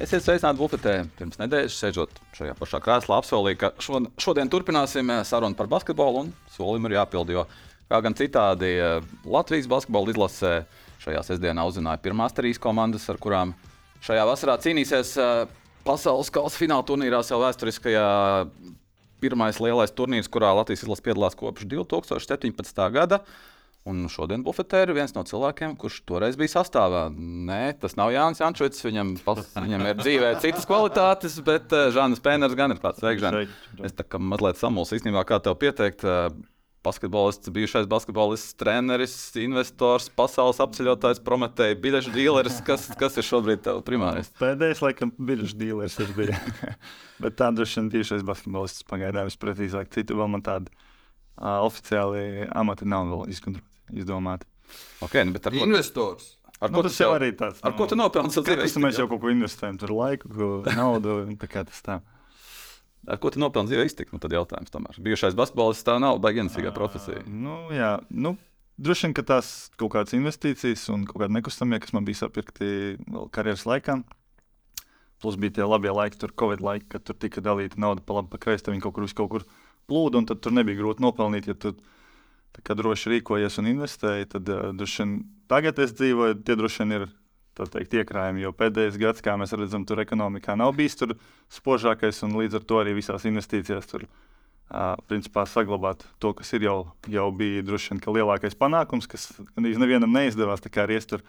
Esiet sveicināti bufetē. Pirms nedēļas, sēžot šajā pašā krēslā, apsolīju, ka šodien, turpināsim eh, sarunu par basketbolu, un solim ir jāpild. Jo, kā gan citādi, eh, Latvijas basketbola izlasē šajā sestdienā uzzināja pirmās trīs komandas, ar kurām šajā vasarā cīnīsies eh, pasaules kausa fināla turnīrā, jau vēsturiskajā pirmais lielais turnīrs, kurā Latvijas izlase piedalās kopš 2017. gada. Un šodien bufetē ir viens no cilvēkiem, kurš toreiz bija sastāvā. Nē, tas nav Jānis Jančovits. Viņam, pas, viņam ir dzīvē citas kvalitātes, bet uh, Žānis Pēners gan ir tāds veiksmīgs. Es tā kā mazliet samulsu īstenībā, kā tev pieteikt. Uh, basketbolists, bijušais basketbolists, treneris, investors, pasaules apceļotājs, prometēja biļešu dīleris. Kas, kas ir šobrīd tavs primārais? Pēdējais, laikam, biļešu dīleris ir bijis. Bet tā droši vien bijušais basketbolists pagaidām visprecīzāk. Citu vēl man tādu uh, oficiāli amati nav vēl izkontrolēti izdomāti. Okay, nu, ar Investors. Ar Nu, ko tas tu jau arī tāds. Ar ko tu nopelni savu dzīvē? Tas mēs jau kaut ko investējam, tur laiku, ko- naudu. un Tā kā tas tā. Ar ko tu nopelni dzīvē iztikt? Nu, tad jautājums tomēr. Bijušais basketbolists tā nav baigta ienesīgā profesija. Nu, jā, nu, droši vien, ka tās kaut kādas investīcijas un kaut kāda nekustamie, kas man bija sapirkti vēl karjeras laikā. Plus bija tie labie laiki, tur Covid laiki, kad tur tika dalīta nauda pa labi, pa kreisi. tad Viņi kaut kur, vis kaut kur plūda, un tad tur nebija grūti nopelnīt. Ja tu tā kā droši rīkojies un investēji, tad uh, droši vien tagad es dzīvoju, tie droši vien ir teikt, iekrājumi. Jo pēdējais gads, kā mēs redzam, tur ekonomikā nav bijis tur spožākais, un līdz ar to arī visās investīcijās tur uh, principā saglabāt to, kas ir jau, jau bija droši vien ka lielākais panākums, kas gandrīz nevienam neizdevās. Tā kā arī es tur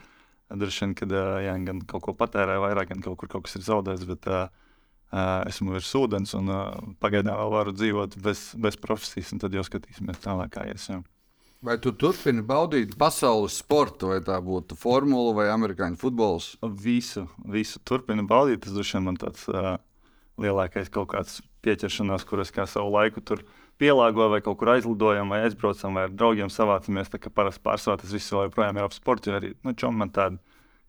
droši vien, kad uh, jā, gan kaut ko patērēju vairāk, gan kaut kur kaut kas ir zaudēts. Bet, Uh, esmu virs ūdens un uh, pagaidām vēl varu dzīvot bez, bez profesijas, un tad jau skatīsimies tālāk, kā ies. jā. Vai tu turpini baudīt pasaules sportu, vai tā būtu formula vai amerikāņu futbols? Visu, visu turpinu baudīt. Tas droši vien man tāds uh, lielākais kaut kāds pieķeršanās, kur es kā savu laiku tur pielāgoju, vai kaut kur aizlidojam, vai aizbraucam, vai ar draugiem savācamies. Tā kā parasti pārsvarā tas viss vēl joprojām ir ap sportu, jo arī nu, čom man tādi,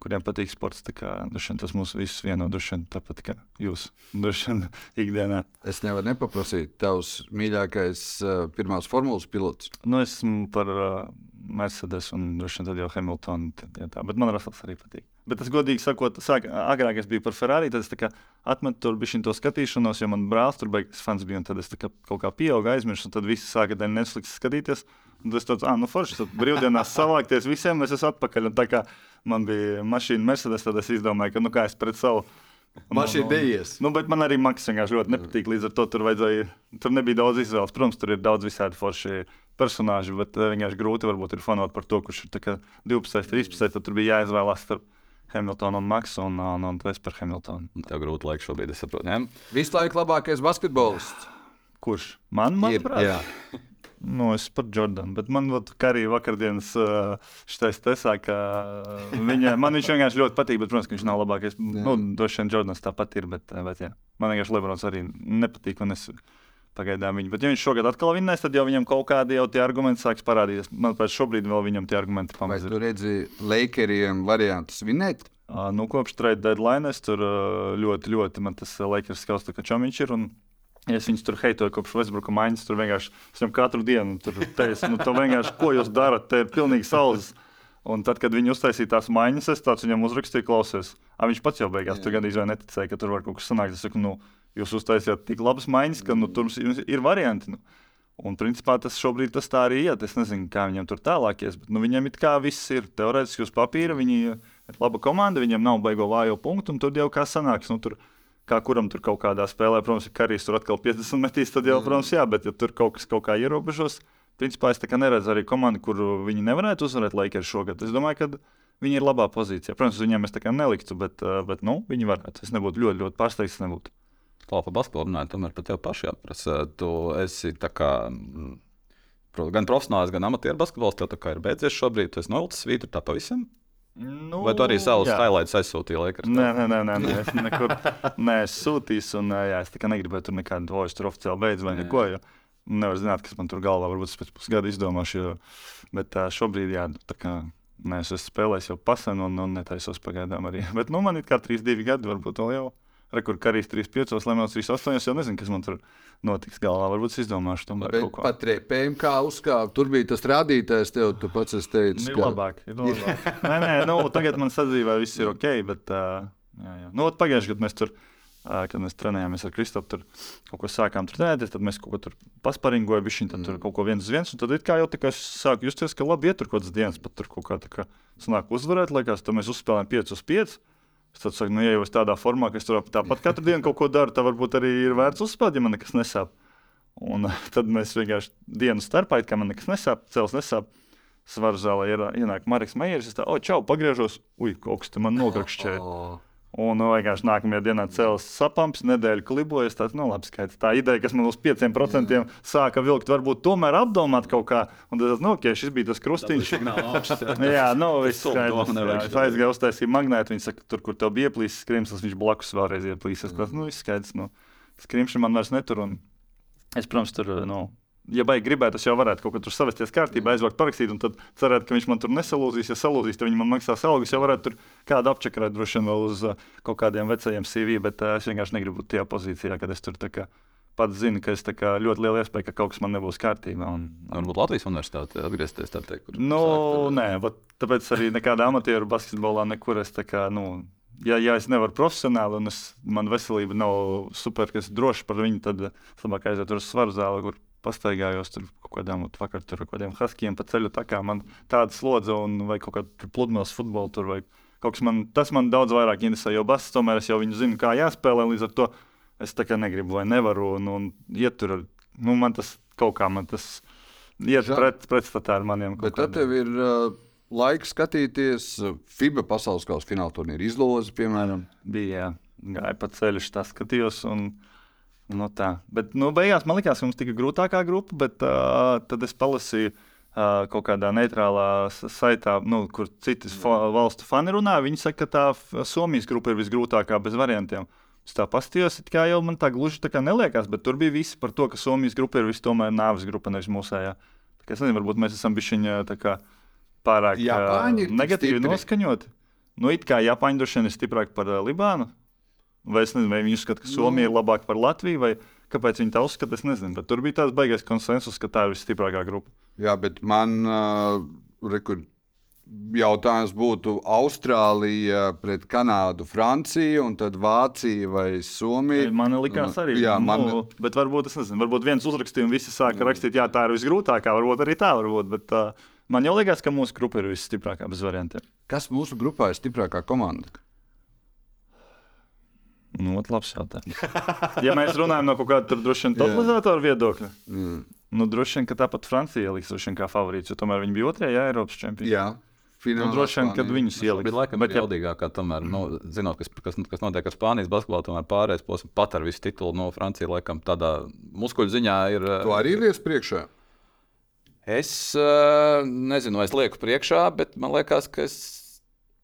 kuriem patīk sports. Kā, vien tas mūs visus vieno, vien tāpat kā jūs, vien ikdienā. Es nevaru nepaprasīt, tavs mīļākais uh, pirmās formulas pilots. Nu, es esmu par uh, Mercedes un vien tad jau Hamiltonu. Tad, jā, tā. Bet man Rasels arī patīk. Bet es godīgi sakot, sāk, agrāk es biju par Ferrari, tad es atmetu tur bišķiņu to skatīšanos, jo man brālis tur beigas fans bija, un tad es kā kaut kā pieaugu aizmirsu, un tad visi sāka daļai Netflix skatīties. Un tas tāds, ah, nu forši, tad brīvdienās savākties visiem, es esmu atpakaļ. Un tā kā man bija mašīna Mercedes, tad es izdomāju, ka nu kā es pret savu. Mašīna neies. Nu, bet man arī Maks vienkārši ļoti nepatīk. Līdz ar to tur, vajadzēja, tur nebija daudz izvēles. Protams, tur ir daudz visādi forši personāļi, bet eh, vienkārši grūti varbūt ir fanot par to, kurš ir tā kā 12, 13. Tad tur bija jāizvēlās starp Hamiltonu un Maksu un, un, un es par Hamiltonu. Tev grūti laiks šobrīd, es saprotu. Visu laiku labākais basketbolists. Kurš? Man, Ir, manuprāt, jā. Nu, es par Jordanu, bet man kā arī vakardienas šitais tesā, ka viņa, man viņš vienkārši ļoti patīk, bet, protams, ka viņš nav labākais. Nu, droši vien Jordans tāpat ir, bet, bet jā. man vienkārši Lebrons arī nepatīk, un es pagaidām viņu. Bet, ja viņš šogad atkal vinnēs, tad jau viņam kaut kādi jau tie argumenti sāks parādīties. Manuprāt, šobrīd vēl viņam tie argumenti Vai pamazs. tu redzi Lakeriem variantus vinēt? Uh, nu, kopš trade deadline es tur ļoti, ļoti man tas Lakers skauts, tā kā čomiņš ir. Un... Es viņus tur heitoju kopš Westbrookā maiņas, tur vienkārši es viņam katru dienu tur teicu, nu, vienkārši, ko jūs darat, te ir pilnīgi saules. Un tad, kad viņi uztaisīja tās maiņas, es tāds viņam uzrakstīju, klausies. A, viņš pats jau beigās Jā. tur gandrīz vai neticēja, ka tur var kaut kas sanākt. Es saku, nu, jūs uztaisījāt tik labas maiņas, ka nu, tur jums ir varianti. Nu. Un, principā, tas šobrīd tas tā arī iet. Es nezinu, kā viņam tur tālāk ies, bet nu, viņam it kā viss ir teorētiski uz papīra. Viņi ir laba komanda, viņiem nav baigo vājo punktu, un tur jau kā sanāks. Nu, tur, kā kuram tur kaut kādā spēlē, protams, ir karjeras, tur atkal 50 metīs, tad jau, protams, jā, bet ja tur kaut kas kaut kā ierobežos, principā es neredzu arī komandu, kuru viņi nevarētu uzvarēt Lakers šogad. Es domāju, ka viņi ir labā pozīcijā. Protams, viņiem es tā kā neliktu, bet, uh, bet nu, viņi varētu. Es nebūtu ļoti, ļoti pārsteigts, ja nebūtu. Klāpa par basketbolu runājot, tomēr par tevi pašu jāprasa. Tu esi tā kā, mm, gan profesionāls, gan amatieru basketbols. Tev tā kā ir beidzies šobrīd, tu esi nolicis svītru tā pavisam. Nu, Vai tu arī savus highlights aizsūtīji Lakers? Nē, nē, nē, nē, nē, es nekur ā, jā, es kā negribēju tur nekādu voice tur oficiāli beidzu vai neko. Jo nevar zināt, kas man tur galvā varbūt pēc pusgada izdomāšu. Jo, bet ā, šobrīd, jā, tā kā nē, es esmu spēlējis jau pasen un, un netaisos pagaidām arī. Bet nu, man ir kā 3-2 gadi, varbūt vēl jau. Rekur karīs 3-5, Lemons 3-8. jau nezinu, kas man tur notiks galvā. Varbūt es izdomāšu tomēr Bet kaut ko. pat PMK uzkāpa. Tur bija tas rādītājs, tev tu pats esi teicis. Ir labāk. Ir labāk. nē, nē, nu, tagad man sadzīvē viss ir ok, bet uh, Jā, jā. Nu, ot pagājušajā gadā mēs tur, ā, kad mēs trenējāmies ar Kristofu, tur kaut ko sākām tur trenēties, tad mēs kaut ko tur pasparingojam, viņš mm. tur kaut ko viens uz viens, un tad it kā jau tā kā es sāku justies, ka labi iet tur kaut kādas dienas, pat tur kaut kā tā kā sanāk uzvarēt, liekas, tad mēs uzspēlējam 5 uz 5. Es tad saku, nu, ja jau es tādā formā, ka es tur tāpat katru dienu kaut ko daru, tad varbūt arī ir vērts uzspēlēt, ja man nekas nesāp. Un tad mēs vienkārši dienu starpā, kā man nekas nesāp, cels nesāp. Svaru zālē ienāk Marks Meijeris. Es tā, o, čau, pagriežos. Ui, kaut kas te man nograkšķēja. O, Un nu, vienkārši nākamajā dienā cēlās sapams, nedēļa klibojas. Tas nu, labi skaits. Tā ideja, kas man uz 5% sāka vilkt, varbūt tomēr apdomāt kaut kā. Un tas, nu, ok, šis bija tas krustiņš. Jā, nu, viss skaidrs. Jā, Es aizgāju uztaisīt magnētu. Viņi saka, tur, kur tev bija ieplīsis skrims, tas viņš blakus vēlreiz ieplīsis. Mm. Nu, viss skaidrs. Nu, skrimšana man vairs netur. Un es, protams, tur, nu, ja baigi gribētu, es jau varētu kaut ko tur savesties kārtībā, aizvākt, parakstīt, un tad cerēt, ka viņš man tur nesalūzīs. Ja salūzīs, tad viņi man maksās algu. Es jau varētu tur kādu apčakarēt, droši vien vēl uz uh, kaut kādiem vecajiem CV, bet uh, es vienkārši negribu būt tajā pozīcijā, kad es tur kā pats zinu, ka es kā ļoti liela iespēja, ka kaut kas man nebūs kārtībā. Un, Varbūt Latvijas universitāte atgriezties tā teikt. kur Nu, sākt ar- nē, vat tāpēc arī nekādā amatieru basketbolā nekur es tā kā, nu, ja, ja es nevaru profesionāli un es, man veselība nav super, ka es droši par viņu, tad es labāk aizietu uz svaru zāli, kur pastaigājos tur kaut kādām, vakar tur ar kādiem huskiem pa ceļu, tā kā man tāda slodze un vai kaut kāda pludmales futbola tur vai kaut kas man, tas man daudz vairāk interesē, jo baskets tomēr es jau viņu zinu, kā jāspēlē, līdz ar to es tā kā negribu vai nevaru un, un iet tur, ar- nu, man tas kaut kā, man tas iet Ža- pret, pretstatā ar maniem. kaut Bet tad kādiem- tev ir uh, laiks skatīties uh, FIBA pasaules kausa fināla turnīra izlozi, piemēram. bija jā, gāja pa ceļu, tas skatījos. Un, nu, tā. bet nu, beigās man likās, ka mums tika grūtākā grupa, bet uh, tad es palasīju. Uh, kaut kādā neitrālā saitā, nu, kur citas fa valstu fani runā, viņi saka, ka tā Somijas grupa ir visgrūtākā bez variantiem. Es tā pastījos, it kā jau man tā gluži tā kā neliekās, bet tur bija visi par to, ka Somijas grupa ir vis tomēr nāves grupa, nevis mūsējā. Tā kā Es nezinu, varbūt mēs esam bijuši pārāk ā, Japāņi ir tik negatīvi stipri. noskaņoti. Nu, it kā Japāņi droši vien ir stiprāki par Libānu. Vai es nezinu, vai viņi uzskata, ka Somija ir labāka par Latviju, vai kāpēc viņi tā uzskata, es nezinu. Bet tur bija tāds baigais konsensus, ka tā ir visstiprākā grupa. Jā, bet man uh, rekur, jautājums būtu Austrālija pret Kanādu, Franciju un tad Vācija vai Somija. Man likās arī, Jā, man, nu, bet varbūt es nezinu, varbūt viens uzrakstīja un visi sāka rakstīt, jā, tā ir visgrūtākā, varbūt arī tā, varbūt. Bet, uh, man jau liekas, ka mūsu grupa ir visstiprākā bez variantiem. kas mūsu grupā ir stiprākā komanda? Nu, ot, labs jautājums. ja mēs runājam no kaut kāda tur droši vien totalizātora viedokļa, Mm. nu, droši vien, ka tāpat Francija liks droši vien kā favorīts, jo tomēr viņi bija otrajā jā, Eiropas čempionā. Jā, Nu, finālā droši vien, kad viņus ieliks. Bet, laikam, Bet, bet ja, jaudīgākā, tomēr, nu, zinot, kas, kas, kas notiek ar Spānijas basketbolu, tomēr pārējais posms pat ar visu titulu no Francijas, laikam, tādā muskuļu ziņā ir. eh, Tu arī liec priekšā. Es uh, nezinu, vai es lieku priekšā, bet man liekas, ka es.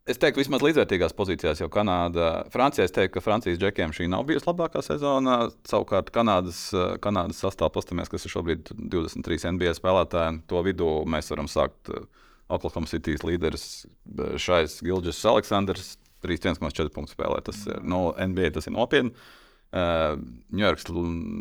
Es teiktu, vismaz līdzvērtīgās pozīcijās, jo Kanāda, Francijā es teiktu, ka Francijas džekiem šī nav bijusi labākā sezona. Savukārt, Kanādas, eh, Kanādas sastāvā paskatāmies, kas ir šobrīd 23 NBA spēlētāji. To vidū mēs varam sākt eh, Oklahoma City's līderis eh, Šais Gilģis Aleksandrs. 3,4 punktu spēlē. Tas ir no NBA, tas ir nopietni. Uh, Ņujorkas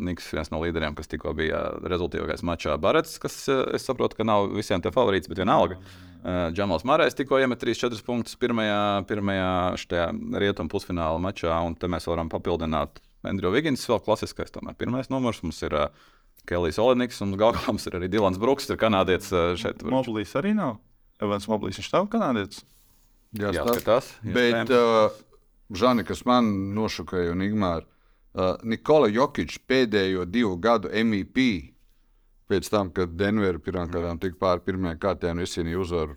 Niks, viens no līderiem, kas tikko bija rezultātīvākais mačā, Barets, kas uh, es saprotu, ka nav visiem tie favorīts, bet vienalga. Uh, Džamals Marais tikko iemet 3-4 punktus pirmajā, pirmajā šajā rietumu pusfināla mačā, un te mēs varam papildināt Andriju Vigins, vēl klasiskais, tomēr pirmais numurs. Mums ir uh, Kelijs Oleniks un galvā mums ir arī Dilans Brooks, ir kanādietis uh, šeit. Moblīs arī nav. Evans Moblīs, viņš nav kanādietis. Jā, Jāskatās. Bet, uh, Žani, kas man nošokēja, un Igmāra, uh, Nikola Jokic pēdējo divu gadu MVP, pēc tam, kad Denverā pirmā kārtā tika pāri pirmajā kārtā un izcīnīja uzvaru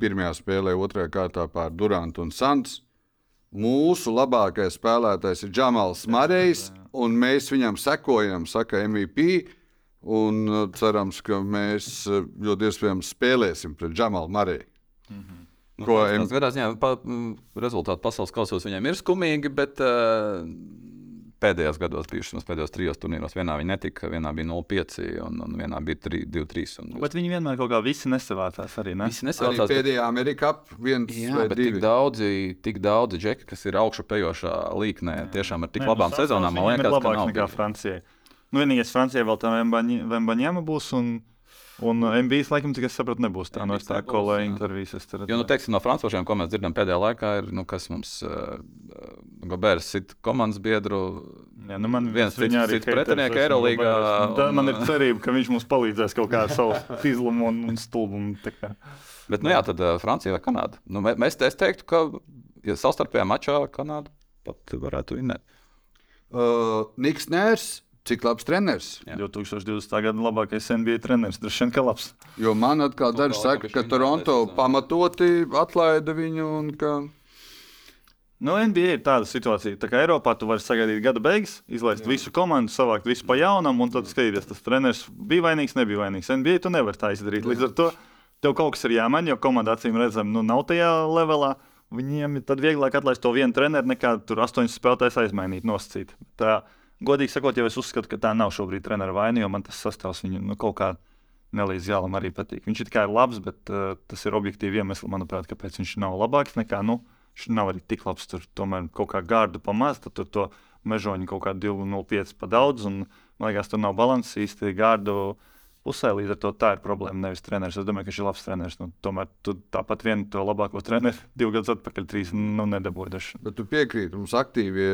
pirmajā spēlē, otrajā kārtā pāri Durantu un Santu. Mūsu labākais spēlētājs ir Džamals Marejs, un mēs viņam sekojam, saka MVP. Un uh, cerams, ka mēs uh, ļoti iespējams spēlēsim pret Džamalu Mareju. Ko M... M- Gadā ziņā pa, m, rezultāti pasaules kausos viņiem ir skumīgi, bet uh, pēdējos gados, bijušos pēdējos trijos turnīros, vienā viņi netika, vienā bija 0,5 un, un vienā bija 2-3. Bet viņi vienmēr kaut kā visi nesavācās arī. Ne? Visi Arī nesaucās. pēdējā Amerikā viens Jā, vai bet tik divi. daudzi, tik daudzi džeki, kas ir augšupejošā līknē, tiešām ar tik Nē, labām nu, sezonām, man liekas, ka nav. nekā bijis. Francijai. Nu, vienīgais Francijai vēl tā Vembaņēma būs. Un... Un MBS laikam, cik es sapratu, nebūs tā. No MBS es tā jā. intervijas. Jo, nu, teiksim, no frančūžiem, ko mēs dzirdam pēdējā laikā, ir, nu, kas mums uh, Gabērs sit komandas biedru. Jā, nu man Viens viņa cits- arī cits pretinieks Eirolīgā, Gobērs. Tā un- man ir cerība, ka viņš mums palīdzēs kaut kā ar savu izlumu un, un stulbumu. tā kā. Bet, nu jā, tad uh, Francija vai Kanāda. Nu, mē- mēs es teiktu, ka ja savstarpējā mačā Kanāda pat varētu vinēt. Uh, Niks Nērs, cik labs treneris. Jā. 2020. gada labākais NBA treneris. Droši vien, ka labs. Jo man atkal daži saka, ka Toronto jā. pamatoti atlaida viņu. Un, ka... Nu, NBA ir tāda situācija, tā kā Eiropā tu vari sagaidīt gada beigas, izlaist Jā. visu komandu, savākt visu pa jaunam, un tad skatīties, tas treneris bija vainīgs, nebija vainīgs. NBA tu nevari tā izdarīt. Līdz ar to tev kaut kas ir jāmaina, jo komanda acīm redzam, nu, nav tajā levelā. Viņiem ir tad vieglāk atlaist to vienu treneru, nekā tur astoņus spēlētājus aizmainīt, nosacīt. Tā, godīgi sakot, jau es uzskatu, ka tā nav šobrīd treneru vaina, jo man tas sastāvs viņu nu, kaut kā nelīdz jālam arī patīk. Viņš ir tikai labs, bet uh, tas ir objektīvi iemesli, manuprāt, kāpēc viņš nav labāks nekā. Nu, Viņš nav arī tik labs. Tur tomēr kaut kā gārdu pamaz, tad tur to mežoņu kaut kā 2,05 pa daudz. Un, man liekas, tur nav balanss īsti gārdu pusē. Līdz ar to tā ir problēma. Nevis treneris. Es domāju, ka viņš ir labs treneris. Nu, tomēr tu tāpat vienu to labāko treneru divus gadus atpakaļ, trīs nu, nedabūji. Bet tu piekrīti, mums aktīvie,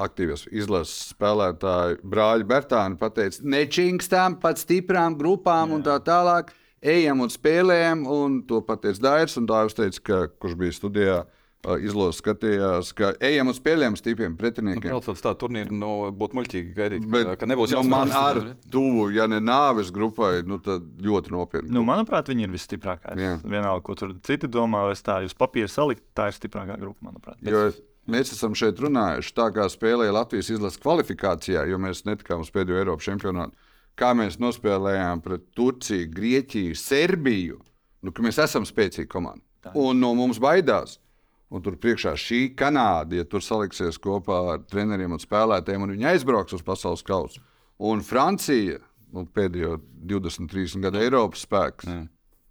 aktīvies izlases spēlētāji, brāļi Bertāni pateica, nečingstām pat stiprām grupām Jā. un tā tālāk. Ejam un spēlējam, un to pateica Dairs. Un Dairs teica, ka, kurš bija studijā, ā, izlases skatījās, ka ejam un spēlējam stipriem pretiniekiem. Braucot uz tādu turnīru, nu, būtu muļķīgi gaidīt, Bet, ka, nebūs nu, man ar tuvu, ja ne nāves grupai, nu, tad ļoti nopietni. Nu, manuprāt, viņi ir visstiprākā. Vienalga, ko tur citi domā, vai es tā uz papīra salikt, tā ir stiprākā grupa, manuprāt. Jo mēs esam šeit runājuši tā, kā spēlēja Latvijas izlases kvalifikācijā, jo mēs netikām uz pēdējo Eiropas čempionātu. Kā mēs nospēlējām pret Turciju, Grieķiju, Serbiju. Nu, ka mēs esam spēcīga komanda. Un no mums baidās. Un tur priekšā šī Kanāda, ja tur saliksies kopā ar treneriem un spēlētājiem, un viņi aizbrauks uz pasaules kausu. Un Francija, nu, pēdējo 20, 30 gadu Eiropas spēks. Jā.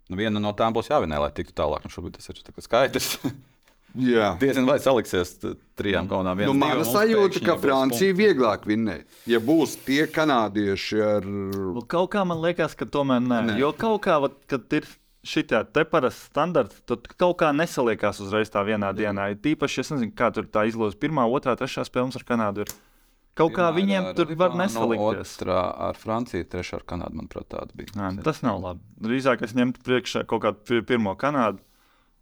Nu, viena no tām būs jāvinē, lai tiktu tālāk. Nu, šobrīd tas ir skaidrs. Jā. Diezgan vai saliksies trijām komandām. Nu, mana sajūta, ka Francija vieglāk vinnēs. Ja būs tie kanādieši ar. Nu, Kaut kā man liekas, ka tomēr nē. Nē. nē. Jo kaut kā, vat, kad ir šitie te parasti standarti, tad kaut kā nesaliekās uzreiz tā vienā dienā. Ir Tīpaši, es nezinu, kā tur tā izlozes pirmā, otrā, trešā spēle ar Kanādu. Ir. Kaut kā viņiem tur var nesalikties. Otrā ar Franciju, trešā ar Kanādu, manuprāt, tāda bija. Nu, tas nav labi. Drīzāk es ņemtu priekšā kaut kādu pir- pirmo Kanādu.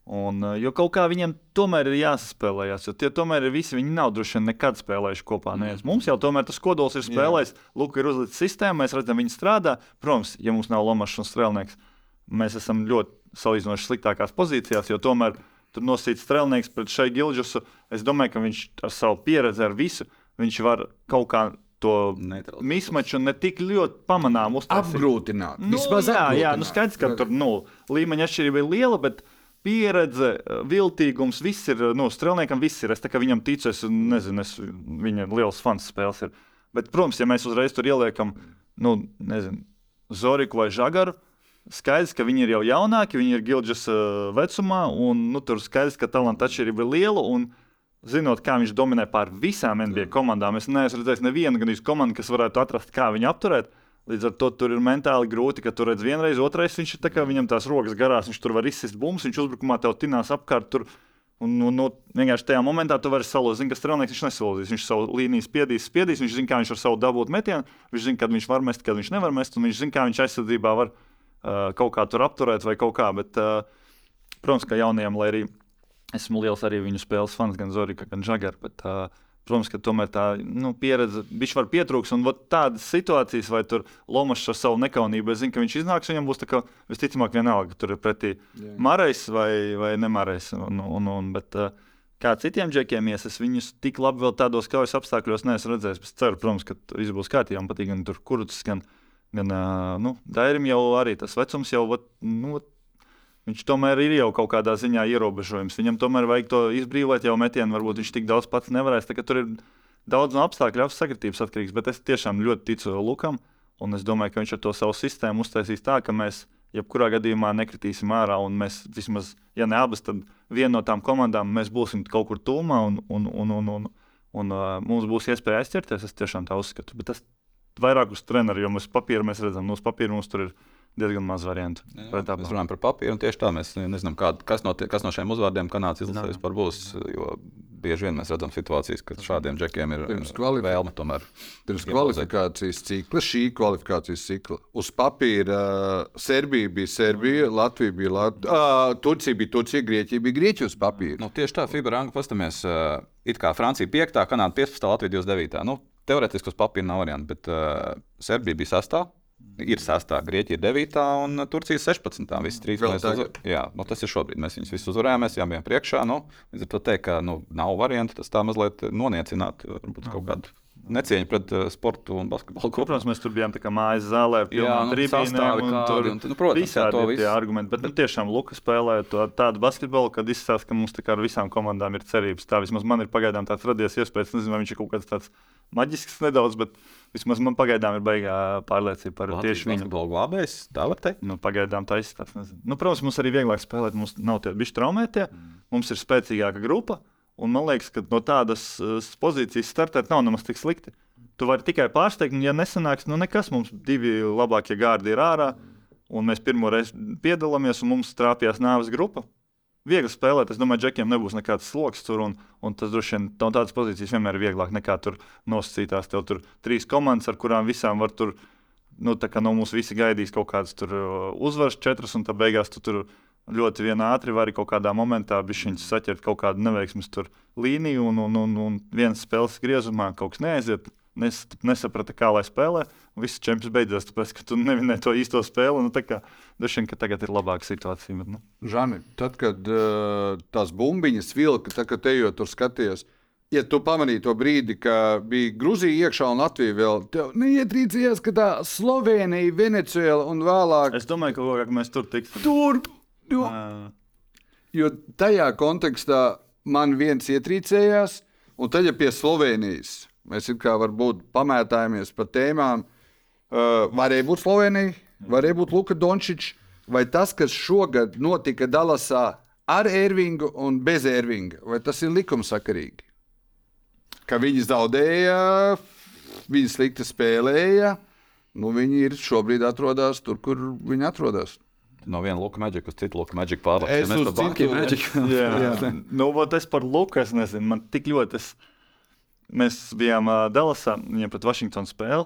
Un, uh, jo kaut kā viņiem tomēr ir jāsaspēlējas, jo tie tomēr ir visi. Viņi nav droši vien nekad spēlējuši kopā. Mm. Mums jau tomēr tas kodols ir spēlējis. Lūk, ir uzlikts sistēma, mēs redzam, viņi strādā. Protams, ja mums nav Lomačs un Strēlnieks, mēs esam ļoti salīdzinoši sliktākās pozīcijās, jo tomēr tur nosīt Strēlnieks pret šai Gilģusu. Es domāju, ka viņš ar savu pieredzi, ar visu, viņš var kaut kā to mismaču ne tik ļoti pamanām uztaisīt. Apgrūtināt. Nu, Vismaz jā, jā, apgrūtināt. nu skaidrs, ka tur nu, līmeņa atšķirība ir liela, bet pieredze, viltīgums, viss ir. Nu, strēlniekam viss ir. Es tā kā viņam ticu, es nezinu, es, viņa liels fans spēles. Ir. Bet, protams, ja mēs uzreiz tur ieliekam, nu, nezinu, Zoriku vai Žagaru. Skaidrs, ka viņi ir jau jaunāki, viņi ir Gilģas uh, vecumā, un nu, tur skaidrs, ka talanta atšķirība ir liela. Un, zinot, kā viņš dominē pār visām NBA komandām, es neesmu redzējis nevienu gan komandu, kas varētu atrast, kā viņu apturēt. Līdz ar to tur ir mentāli grūti, ka tur redz vienreiz, otrais viņš ir tā kā viņam tās rokas garās, viņš tur var izsist bumbas, viņš uzbrukumā tev tinās apkārt. Tur, Un, un, un vienkārši tajā momentā tu vari salūzt, ka strēlnieks viņš nesolīs. Viņš savu līniju spiedīs, spiedīs, viņš zina, kā viņš var savu dabūt metienu, viņš zina, kad viņš var mest, kad viņš nevar mest, un viņš zina, kā viņš aizsardzībā var uh, kaut kā tur apturēt vai kaut kā. Bet, uh, protams, ka jaunajiem, lai arī esmu liels arī viņu spēles fans, gan Zorika, gan Žagara. Bet, uh, protams, ka tomēr tā nu, pieredze, viņš var pietrūkt. Un tādas situācijas, vai tur Lomačs ar savu nekaunību, es zinu, ka viņš iznāks, viņam būs tā kā visticamāk vienalga, ka tur ir pretī Marais vai, vai nemarais. Un, un, un, bet, Kā citiem džekiem ies, es viņus tik labi vēl tādos kaujas apstākļos neesmu redzējis. Es ceru, protams, ka viss būs kārtībā. Man patīk gan tur kurts, gan, gan nu, Dairim jau arī tas vecums jau, nu, Viņš tomēr ir jau kaut kādā ziņā ierobežojums. Viņam tomēr vajag to izbrīvot jau metienu. Varbūt viņš tik daudz pats nevarēs. Tur ir daudz no apstākļu sakritības atkarīgs. Bet es tiešām ļoti ticu Lukam. Un es domāju, ka viņš ar to savu sistēmu uztaisīs tā, ka mēs jebkurā gadījumā nekritīsim ārā. Un mēs vismaz, ja ne abas, tad viena no tām komandām mēs būsim kaut kur tūmā un, un, un, un, un, un uh, mums būs iespēja aizķerties. Es tiešām tā uzskatu. Bet tas vairāk uz treneru, jo mēs papīra mēs redzam, no papīra mums tur ir diezgan maz variantu. Jā, mēs runājam par papīru, un tieši tā mēs nezinām, kā, kas, no, tie- kas no šiem uzvārdiem kanādas izlasēs par būs. Jo bieži vien mēs redzam situācijas, kad šādiem džekiem ir Pirms kvalifi- vēlme tomēr. Pirms kvalifikācijas cikla, šī kvalifikācijas cikla. Uz papīra uh, Serbija bija Serbija, Latvija bija Latvija, uh, Turcija bija Turcija, Grieķija bija Grieķija uz papīra. Nu, tieši tā, FIBA ranga pastamies. Uh, it kā Francija 5, Kanāda 15, Latvija 29. Nu, teorētiski uz papīra nav variantu, bet uh, Serbija bija 6. Ir 6, Grieķija ir 9 un Turcija 16. Visi trīs Vēl mēs uzvar... Jā, nu, tas ir šobrīd. Mēs viņus visus uzvarējām, mēs bijām priekšā. Nu, līdz ar to teikt, ka nu, nav variantu, tas tā mazliet noniecināt varbūt kaut kādu necieņu pret uh, sportu un basketbolu. Ko, protams, mēs tur bijām tā kā mājas zālē, pilnām nu, tribīnēm. un Tur un nu, protams, jā, to visu. argumenti. Bet nu, tiešām Luka spēlē to, tādu basketbolu, kad izsaka, ka mums tā kā ar visām komandām ir cerības. Tā vismaz man ir pagaidām tāds radies iespējas. Nezinu, vai viņš ir kaut kāds tāds maģisks nedaudz, bet vismaz man pagaidām ir baigā pārliecība par Latvijas tieši viņu. basketbola glābējs, tā var teikt. Nu, pagaidām tā izskatās. Nu, protams, mums arī vieglāk spēlēt. Mums nav tie bijuši traumētie, mums ir spēcīgāka grupa. Un man liekas, ka no tādas uh, pozīcijas startēt nav nemaz tik slikti. Tu vari tikai pārsteigt, un, ja nesanāks, nu nekas, mums divi labākie gārdi ir ārā, un mēs pirmo reizi piedalāmies, un mums trāpījās nāves grupa. Viegli spēlēt, es domāju, džekiem nebūs nekāds sloks tur, un, un tas droši vien no tādas pozīcijas vienmēr ir vieglāk nekā tur nosacītās. Tev tur trīs komandas, ar kurām visām var tur, nu, tā kā no mums visi gaidīs kaut kādas tur uh, uzvaras, četras, un tad beigās tu tur ļoti vienā ātri vari kaut kādā momentā saķert kaut kādu neveiksmes līniju, un, un, un, un viens spēles griezumā kaut kas neaiziet. Nes, nesaprata, kā lai spēlē. un Viss čempions beidzās, tāpēc, ka tu nevinēji to īsto spēli. Nu, ka tagad ir labāka situācija. Bet, nu. Žani, tad, kad uh, tās bumbiņas vilka, tad, kad ejot tur skaties, ja tu pamanīji to brīdi, ka bija Grūzija iekšā un Latvija vēl, tev neietrīcījās, ka tā Slovenija, Venecuēla un vēlāk Es domāju, ka, ka mēs tur tiksim. tur. Jo, Ā, jo tajā kontekstā man viens ietrīcējās, un tad, ja pie Slovenijas mēs kā varbūt pamētājamies par tēmām, uh, varēja būt Slovenija, varēja būt Luka Dončičs, vai tas, kas šogad notika Dallasā ar Ervingu un bez Ervinga, vai tas ir likumsakarīgi? Ka viņi zaudēja, viņi slikti spēlēja. Nu, viņi ir šobrīd atrodas tur, kur viņi atrodas. No viena luka maģika uz citu luka maģiku pārvākt. Es uz citu- Jā, jā. nu, vot es par Luku es nezinu. Man tik ļoti. Es... Mēs bijām uh, Dallasā, viņiem pret Vašingtonu spēli.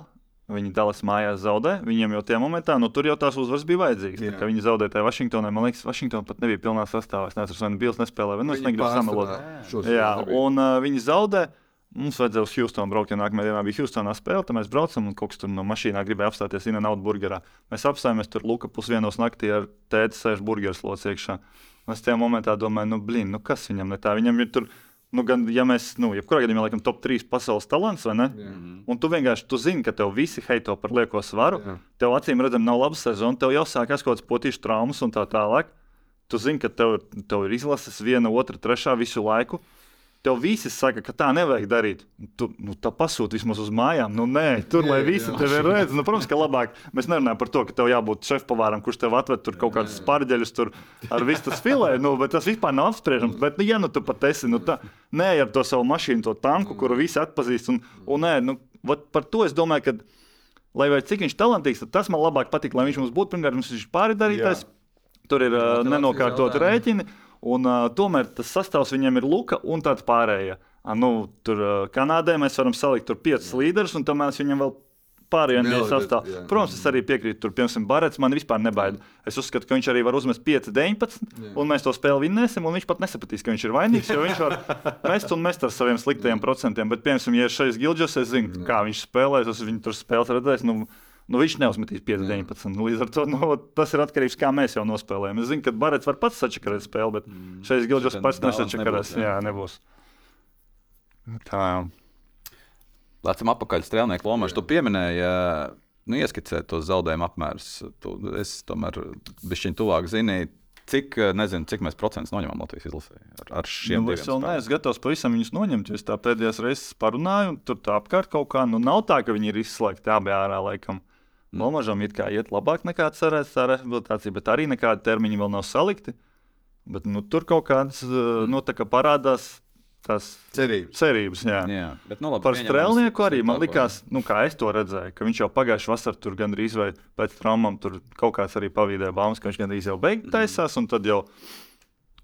Viņi Dallas mājās zaudē. Viņiem jau tajā momentā, nu tur jau tās uzvaras bija vajadzīgas. Tā kā Viņi zaudēja tajā Vašingtonā. Man liekas, Vašingtonā pat nebija pilnā sastāvā. Es nezinu, vai nu Bils nespēlēja, vai nu es negribu samalot. Jā, un uh, viņi zaudē. Mums vajadzēja uz Houstonu braukt, ja nākamajā dienā bija Houstonā spēle. Tad mēs braucam, un kaut kas tur no mašīnā gribēja apstāties Inna Nauda burgerā. Mēs apstājāmies tur Luka pusdienos naktī ar tēti sēž burgeru slots iekšā. Es tajā momentā domāju, nu, blin, nu kas viņam ne tā? Viņam ir tur, nu, gan, ja mēs, nu, jebkurā gadījumā, laikam, top 3 pasaules talants, vai ne? Un tu vienkārši, tu zini, ka tev visi heito par lieko svaru. Jā. Tev acīm redzam, nav laba sezona, tev jau sākās kaut kāds potīšu traumas un tā tālāk. Tu zini, ka tev, tev ir izlases viena, otra, trešā visu laiku. Tev visi saka, ka tā nevajag darīt. Tu nu, tā pasūti vismaz uz mājām. Nu, nē, tur lai visi tevi redz. Nu, protams, ka labāk. Mēs nerunājam par to, ka tev jābūt šefpavāram, kurš tev atved tur kaut kādus pārģeļus tur ar visu tas filē. Nu, tas vispār nav apspriežams. Bet, nu, ja nu tu pat esi, nu, tā, nē, ar to savu mašīnu, to tanku, kuru visi atpazīst. Un, un nē, nu, par to es domāju, ka, lai arī cik viņš talantīgs, tas man labāk patīk, lai viņš mums būtu pirmkārt, mums viņš ir pārdarītājs. Tur ir uh, nenokārtot rēķini. Un, uh, tomēr tas sastāvs viņam ir Luka un tāds pārējais. Nu, tur uh, Kanādē mēs varam salikt tur piecus līderus, un tomēr viņam vēl pārējiem bija jā. Protams, es arī piekrītu, tur, piemēram, Barets man vispār nebaida. Es uzskatu, ka viņš arī var uzmest 5, 19, un mēs to spēli vinnēsim, un viņš pat nesapratīs, ka viņš ir vainīgs, jo viņš var mest un mest ar saviem sliktajiem procentiem. Bet, piemēram, ja ir šeit Gilģis, es zinu, kā viņš spēlēs, es viņu tur spēles redzēju. Nu, Nu, viņš neuzmetīs 5, 19. Nu, Līdz ar to nu, tas ir atkarīgs no tā, kā mēs jau nospēlējam. Es zinu, ka Barets var pats sačakarēt spēli, bet šeit Gilģis pats nesačakarēs. nebūs, jā. Jā, nebūs. Tā jau. Lecam apakaļ strēlnieku lomā. Tu pieminēji, nu, ieskicēt tos zaudējumu apmērus. Tu, es tomēr bišķiņ tuvāk zini, cik, ā, nezinu, cik mēs procentus noņemam Latvijas izlasē ar, ar šiem Nu, es vēl neesmu gatavs pavisam viņus noņemt. jo Es tā pēdējās reizes parunāju, un tur tā apkārt kaut kā. Nu, nav tā, ka viņi ir izslēgti abi ārā laikam. Lomažam it kā iet labāk nekā cerēts, tā rehabilitācija, bet arī nekādi termiņi vēl nav salikti. Bet nu, tur kaut kādas uh, nu, tā kā parādās tās Cerības. cerības. Jā. Jā, bet, nu, labi, Par strēlnieku arī man likās, nu, kā es to redzēju, ka viņš jau pagājušā vasarā tur gandrīz vai pēc traumām tur kaut kāds arī pavīdēja baumas, ka viņš gandrīz jau beigts taisās, un tad jau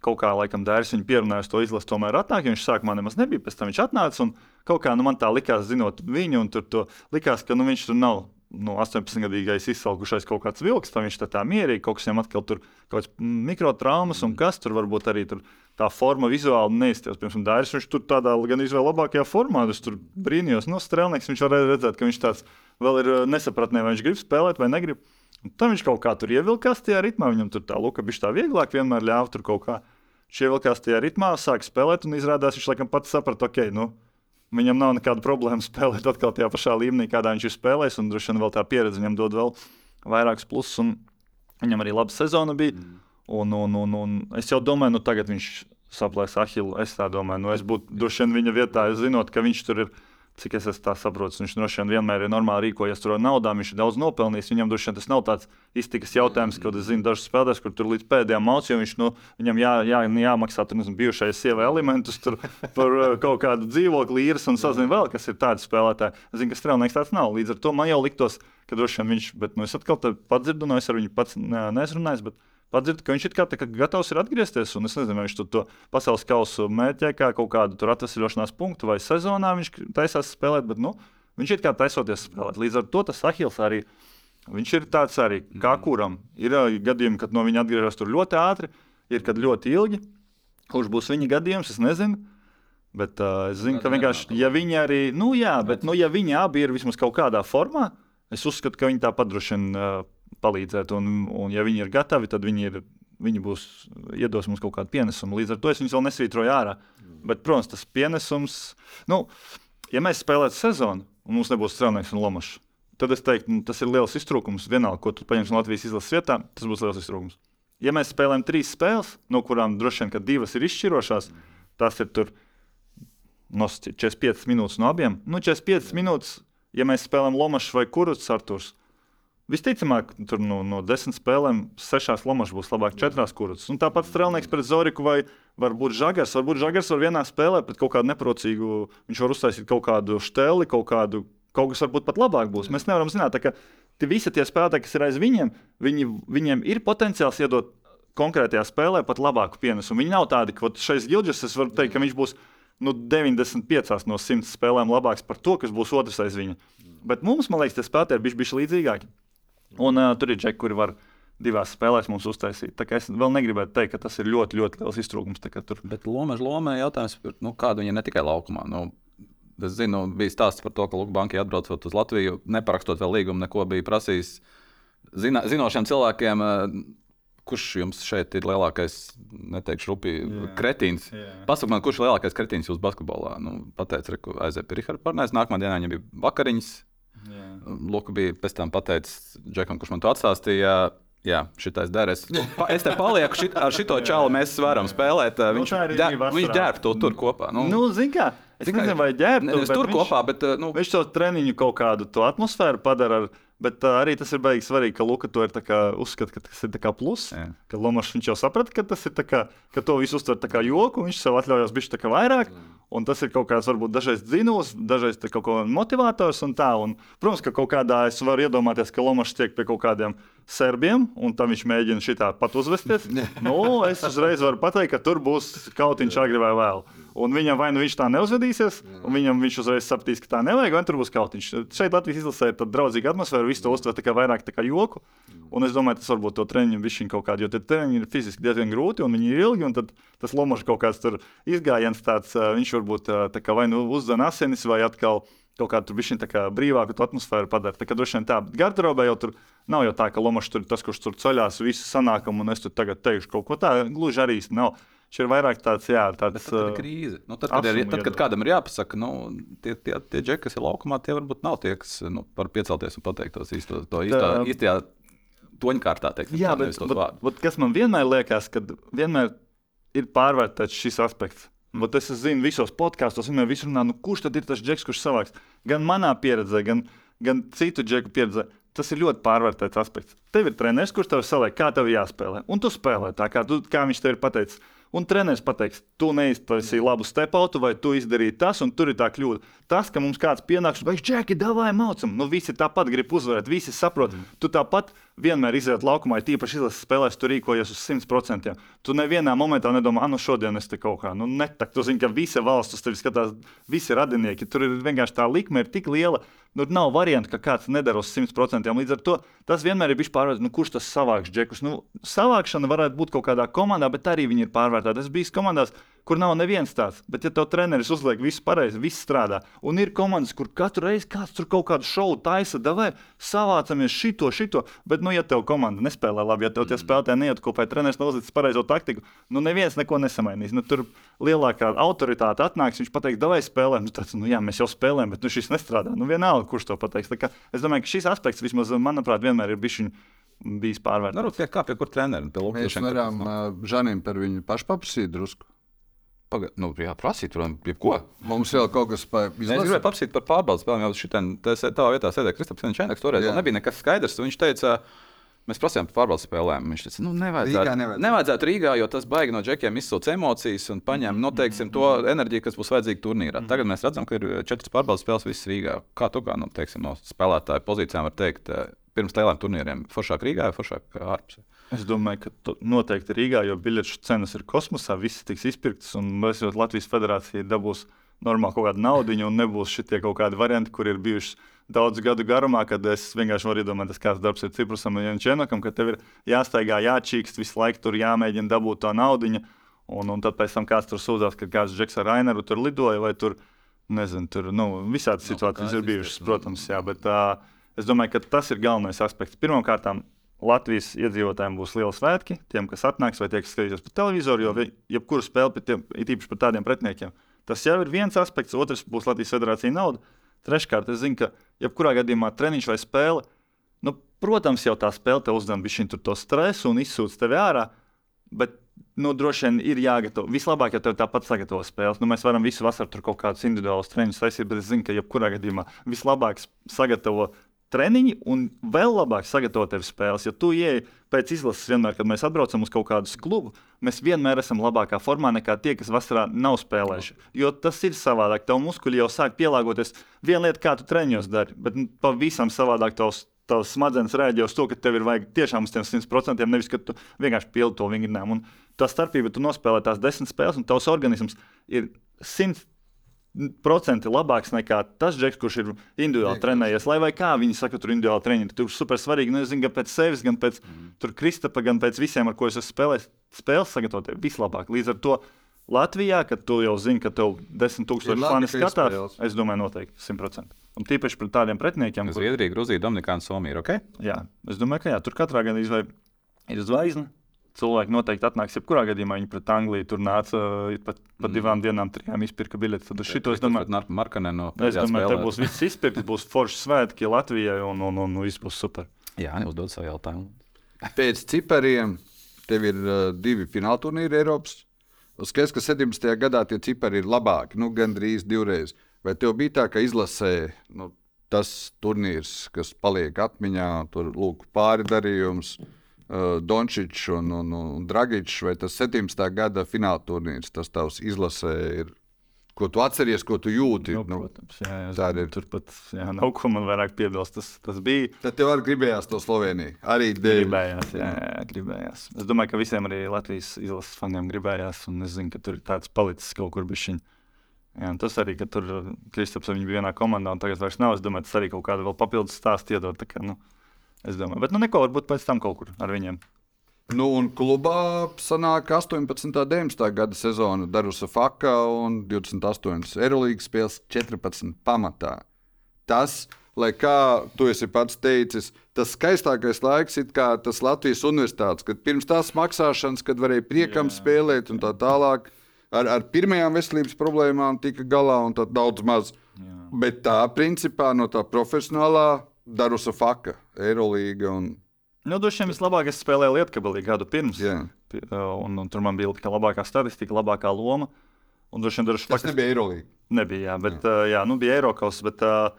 kaut kā laikam dērs viņu pierunāja uz to izlasi tomēr atnāk, jo viņš sākumā nemaz nebija, pēc tam viņš atnāca un kaut kā nu, man tā likās, zinot viņu, un tur to likās, ka nu, viņš tur nav. Nu, 18-gadīgais izsalkušais kaut kāds vilks, tad viņš tā, tā mierīgi kaut kas viņam atkal tur kaut kāds mikrotraumas un kas tur varbūt arī tur tā forma vizuāli neizties. Piemēram, Dairis viņš tur tādā gan izvēlē labākajā formā, es tur brīnījos, no nu, strēlnieks viņš varēja redzēt, ka viņš tāds vēl ir eh, nesapratnē, vai viņš grib spēlēt vai negrib. Un tam viņš kaut kā tur ievilkās tajā ritmā, viņam tur tā luka bija tā vieglāk, vienmēr ļāva tur kaut kā. Viņš ievilkās tajā ritmā, sāk spēlēt, un izrādās viņš laikam pats saprata, ok, nu, Viņam nav nekāda problēma spēlēt atkal tajā pašā līmenī, kādā viņš ir spēlējis. Un droši vien vēl tā pieredze viņam dod vēl vairākus plusus. Viņam arī laba sezona bija. Mm. Un, un, un, un es jau domāju, nu tagad viņš saplēs ahilu. Es tā domāju, nu es būtu droši vien viņa vietā, zinot, ka viņš tur ir cik es tā saprotu, viņš droši vien vienmēr ir normāli rīkojies ar naudām, viņš ir daudz nopelnījis. Viņam droši vien tas nav tāds iztikas jautājums, kad es zinu dažus spēlētājus, kur tur līdz pēdējām mācījumam viņš, nu, viņam jā, jā, jāmaksā tur, nezinu, bijušais sievai elementus tur par uh, kaut kādu dzīvokli īres un sazinu vēl, kas ir tādi spēlētāji. Es zinu, ka strēlnieks tāds nav. Līdz ar to man jau liktos, ka droši vien viņš, bet nu, es atkal padzirdu, no es ar viņu pats neesmu bet Padzird, ka viņš ir kā, kā gatavs ir atgriezties. Un es nezinu, vai viņš to pasaules kausu mērķē kā kaut kādu atvesļošanās punktu vai sezonā viņš taisās spēlēt, bet nu, viņš ir kā taisoties spēlēt. Līdz ar to tas Ahils arī. Viņš ir tāds arī, kā mm. kuram. Ir gadījumi, kad no viņa atgriežas tur ļoti ātri, ir kad ļoti ilgi. Kurš būs viņa gadījums, es nezinu. Bet uh, es zinu, ka vienkārši, ja viņi arī, nu jā, bet, nu, ja viņi abi ir vismaz kaut kādā formā, es uzskatu, ka viņi tāpat droši vien uh, palīdzēt. Un, un ja viņi ir gatavi, tad viņi, ir, viņi būs iedos mums kaut kādu pienesumu. Līdz ar to es viņus vēl nesvītroju ārā. Mm. Bet, protams, tas pienesums, nu, ja mēs spēlētu sezonu, un mums nebūs strēlnieks un lomašs, tad es teiktu, nu, tas ir liels iztrūkums. Vienalga, ko tu paņemsi no Latvijas izlases vietā, tas būs liels iztrūkums. Ja mēs spēlējam trīs spēles, no kurām droši vien divas ir izšķirošās, tas ir tur no 45 minūtes no abiem. Nu, 45 minūtes, ja mēs spēlējam Lomačs vai Kurus Arturs, Visticamāk, tur no, no desmit spēlēm sešās lomašas būs labāk, četrās kuras. Un tāpat strēlnieks pret Zoriku vai varbūt Žagars. Varbūt Žagars var vienā spēlē pret kaut kādu neprocīgu, viņš var uztaisīt kaut kādu šteli, kaut kādu, kaut kas varbūt pat labāk būs. Mēs nevaram zināt, ka tie visi tie spēlētāji, kas ir aiz viņiem, viņi, viņiem ir potenciāls iedot konkrētajā spēlē pat labāku pienesumu. Viņi nav tādi, ka šeit Gilģis, es varu teikt, ka viņš būs nu, 95 no 100 spēlēm labāks par to, kas būs otrs aiz viņa. Bet mums, man liekas, tie spēlētāji ir bijuši līdzīgāki. Un uh, tur ir džeki, kuri var divās spēlēs mums uztaisīt. Tā es vēl negribētu teikt, ka tas ir ļoti, ļoti liels iztrūkums. Tur... Bet Lomas lomē jautājums, nu, kāda viņa ne tikai laukumā. Nu, es zinu, bija stāsts par to, ka Lukbankai atbraucot uz Latviju, neparakstot vēl līgumu, neko bija prasījis zina, zinošiem cilvēkiem. Kurš jums šeit ir lielākais, neteikšu, rupji yeah. kretīns? Yeah. Pasakiet man, kurš ir lielākais kretīns jūsu basketbolā? Nu, Pateicis, ka aiziet pie Riharda Parnēs, nākamā dienā viņam bija vakariņas, Luka bija pēc tam pateicis Džekam, kurš man to atstāstīja. Jā, šitais der. Es, es te palieku šit, ar šito čalu, mēs varam spēlēt. Nu, viņš nu, ģēr, viņš ģērb to tur kopā. Nu, nu zin kā, es nezinu, vai ģērb to. Tur viņš, kopā, bet. Nu, viņš to treniņu kaut kādu to atmosfēru padara ar Bet uh, arī tas ir beigas svarīgi, ka Luka to ir uzskata, ka tas ir plus. Jā. Ka Lomačs jau saprata, ka tas ir kā, ka to visu uztver kā joku, viņš sev atļaujas bišķi vairāk. Jā. Un tas ir kaut kāds, varbūt, dažreiz dzinulis, dažreiz kaut ko motivators un tā. Un, protams, ka kaut kādā es varu iedomāties, ka Lomačs tiek pie kaut kādiem serbiem, un tam viņš mēģina šitā pat uzvesties. nu, es uzreiz varu pateikt, ka tur būs kaut viņš agri vai vēl. Un viņam vai nu viņš tā neuzvedīsies, un viņam viņš uzreiz sapratīs, ka tā nevajag, vai tur būs kaut kas. Šeit Latvijas izlasē ir draudzīga atmosfēra, visu to uztver tā kā vairāk kā joku. Un es domāju, tas varbūt to treniņu viņš kaut kādā, jo tie treniņi ir fiziski diezgan grūti, un viņi ir ilgi, tad tas lomažs kaut kāds izgājiens tāds, viņš varbūt kā vai nu uzzina asinis, vai atkal kaut kādu brīvāku atmosfēru padara. Tā kā droši vien tā, bet garderobē jau tur nav jau tā, ka Lomačs tur ir tas, kurš tur ceļās, visu sanākam, un es tur tagad teikšu kaut ko tādu. Gluži arī nav. Šis ir vairāk tāds, jā, tāds tad, tad krīze. Nu, tad, kad, ir, tad, kad kādam ir jāpasaka, nu, tie, tie, tie džeki, kas ir laukumā, tie varbūt nav tie, kas nu, var piecelties un pateikt tos īsto, to īstā, īstajā toņkārtā. Teiksim, jā, bet, bet, bet kas man vienmēr liekas, kad vienmēr ir pārvērtēts šis aspekts. Vat es zinu, visos podkāstos vienmēr runā, nu, kurš tad ir tas džeks, kurš savāks. Gan manā pieredzē, gan, gan citu džeku pieredzē. Tas ir ļoti pārvērtēts aspekts. Tev ir treneris, kurš tev saliek, kā tev jāspēlē. Un tu spēlē tā, kā, tu, kā viņš tev ir pateicis. Un treneris pateiks, tu neiztaisīji labu stepautu, vai tu izdarīji tas, un tur ir tā kļūda. Tas, ka mums kāds pienāks, vai džeki, davai maucam, nu visi tāpat grib uzvarēt, visi saprot. Mm. Tu tāpat vienmēr iziet laukumā, ja tīpaši izlases spēlēs, tu rīkojies uz 100%. Tu nevienā momentā nedomā, ah, nu šodien es te kaut kā, nu netak. Tu zini, ka visa valsts uz tevi skatās, visi radinieki. Tur ir vienkārši tā likme ir tik liela. Nu, nav variantu, ka kāds nedara uz 100%. Līdz ar to tas vienmēr ir bijis pārvērtēts, nu, kurš tas savāks džekus. Nu, savākšana varētu būt kaut kādā komandā, bet arī viņi ir pārvērtēti. Es biju komandās, kur nav neviens tāds. Bet, ja tev treneris uzliek visu pareizi, viss strādā, un ir komandas, kur katru reizi kāds tur kaut kādu šovu taisa, davai savācamies šito, šito. Bet, nu, ja tev komanda nespēlē labi, ja tev tie spēlētāji neiet kopā, treneris nozadzis pareizo taktiku, nu, neviens neko nesamainīs. Nu, tur lielākā autoritāte atnāks, viņš pateiks, davai spēlēm. Nu, tāds, nu, jā, mēs jau spēlējam, bet nu, šis nestrādā. Nu, vienalga, kurš to pateiks. Es domāju, ka šis aspekts vismaz, manuprāt, vienmēr ir bijis bijis pārvērtēts. Varbūt pie kā pie kur trenerim. Mēs varam Žanim par viņu pašu paprasīt drusku. Paga, nu, jā, prasīt, varam, jebko. Mums vēl kaut kas tāds - es gribēju paprasīt par pārbaudas spēlēm. Jau šitien, tas tavā vietā sēdēja Kristaps Čēnaks. Toreiz jā. nebija nekas skaidrs. Viņš teica, mēs prasījām par pārbaudas spēlēm. Viņš teica, nu, nevajadzētu Rīgā, nevajadzētu. nevajadzētu Rīgā, jo tas baigi no džekiem izsūc emocijas un paņem noteiksim, to enerģiju, kas būs vajadzīga turnīrā. Mm. Tagad mēs redzam, ka ir četras pārbaudas spēles visas Rīgā. Kā tu kā nu, teiksim, no spēlētāja pozīcijām var teikt, pirms lielām turnīriem. Foršāk Rīgā foršāk ārpusē? Es domāju, ka noteikti Rīgā, jo biļešu cenas ir kosmosā, viss tiks izpirkts, un mēs jau Latvijas federācija dabūs normāli kaut kādu naudu, un nebūs šitie kaut kādi varianti, kur ir bijuši daudz gadu garumā, kad es vienkārši varu iedomāties, kāds darbs ir Ciprusam un Jančēnakam, ka tev ir jāstaigā, jāčīkst, visu laiku tur jāmēģina dabūt to naudu. Un, un tad pēc tam kāds tur sūdzās, ka kāds Džeks ar Raineru tur lidoja, vai tur, nezinu, tur nu, visādas situācijas no, ir bijušas, protams, jā, bet uh, Es domāju, ka tas ir galvenais aspekts. Pirmkārt, Latvijas iedzīvotājiem būs liela svētki, tiem, kas atnāks vai tie, kas skatīsies pa televizoru, jo jebkuru spēli, pie tiem, it īpaši par tādiem pretiniekiem, tas jau ir viens aspekts, otrs būs Latvijas federācija nauda. Treškārt, es zinu, ka jebkurā gadījumā treniņš vai spēle, nu, protams, jau tā spēle te uzdod viņa to stresu un izsūc tevi ārā, bet nu, droši vien ir jāgatavo. Vislabāk, ja tev tāpat sagatavo spēles. Nu, mēs varam visu vasaru tur kaut kādus individuālus treniņus taisīt, bet es zinu, ka jebkurā gadījumā vislabāk sagatavo treniņi un vēl labāk sagatavot tevi spēles. Jo tu ieej pēc izlases vienmēr, kad mēs atbraucam uz kaut kādu klubu, mēs vienmēr esam labākā formā nekā tie, kas vasarā nav spēlējuši. Jo tas ir savādāk. Tev muskuļi jau sāk pielāgoties. Viena lieta, kā tu treniņos dari, bet nu, pavisam savādāk tavs. Tavs smadzenes rēģē uz to, ka tev ir vajag tiešām uz tiem 100%, nevis ka tu vienkārši pildi to vingrinājumu. Tā starpība, tu nospēlē tās desmit spēles, un tavs organisms ir 100 procenti labāks nekā tas džeks, kurš ir individuāli trenējies. Lai kā viņi saka, tur individuāli treniņi, tur super svarīgi. Nu, es zinu, gan pēc sevis, gan pēc mm. Kristapa, gan pēc visiem, ar ko es esmu spēlējis, spēles sagatavot vislabāk. Līdz ar to Latvijā, kad tu jau zini, ka tev desmit tūkstoši fani skatās, spēles. es domāju, noteikti 100%. Un tīpaši pret tādiem pretiniekiem, kur... Zviedrija, Grūzija, Dominikāna, Somija. Okay? Jā, es domāju, ka jā, tur katrā gadījumā ir, ir zvaigzne cilvēki noteikti atnāks. Jebkurā gadījumā viņi pret Angliju tur nāca pat, pat divām dienām, trijām izpirka biļetes. Tad šito es domāju, ka no es domāju, te būs viss izpirkts, būs forši svētki Latvijai un, un, un, un viss būs super. Jā, uzdod savu jautājumu. Pēc cipariem tev ir uh, divi fināla turnīri Eiropas. Skaidrs, ka 17. gadā tie cipari ir labāki, nu, gandrīz divreiz. Vai tev bija tā, ka izlasē nu, tas turnīrs, kas paliek atmiņā, tur lūk, pāri darījums? uh, Dončičs un, un, un Dragičs, vai tas 17. gada fināla turnīrs, tas tavs izlasē ir. Ko tu atceries, ko tu jūti? Nu, nu, protams, jā, jā, tā ir. Turpat jā, nav ko man vairāk piebilst. Tas, tas bija. Tad tev arī gribējās to Sloveniju. Arī dēļ. Gribējās, jā, jā, gribējās. Es domāju, ka visiem arī Latvijas izlases faniem gribējās. Un es zinu, ka tur ir tāds palicis kaut kur bišķiņš. Jā, tas arī, ka tur Kristaps bija vienā komandā, un tagad vairs nav. Es domāju, tas arī kaut kādu vēl papildus stāstu iedod. Kā, nu, Es domāju, bet nu neko varbūt pēc tam kaut kur ar viņiem. Nu, un klubā sanāk 18. un 19. gada sezona Darusa Faka un 28. Eirolandes spēles 14. pamatā. Tas, lai kā tu esi pats teicis, tas skaistākais laiks ir tas Latvijas universitātes, kad pirms tās maksāšanas, kad varēja priekam Jā. spēlēt un tā tālāk, ar, ar pirmajām veselības problēmām tika galā un tā daudz maz. Jā. Bet tā principā no tā profesionālā Darusa Faka, Eirolanda. Un... Nu, Droši vien vislabāk es spēlēju Lietkabelī gadu pirms. Yeah. Un, un tur man bija labākā statistika, labākā loma. Un droši vien Darusa Faka. Tas nebija Eirolanda. Nebija, jā, bet jā. Uh, jā, nu, bija Eiropas. Bet, uh,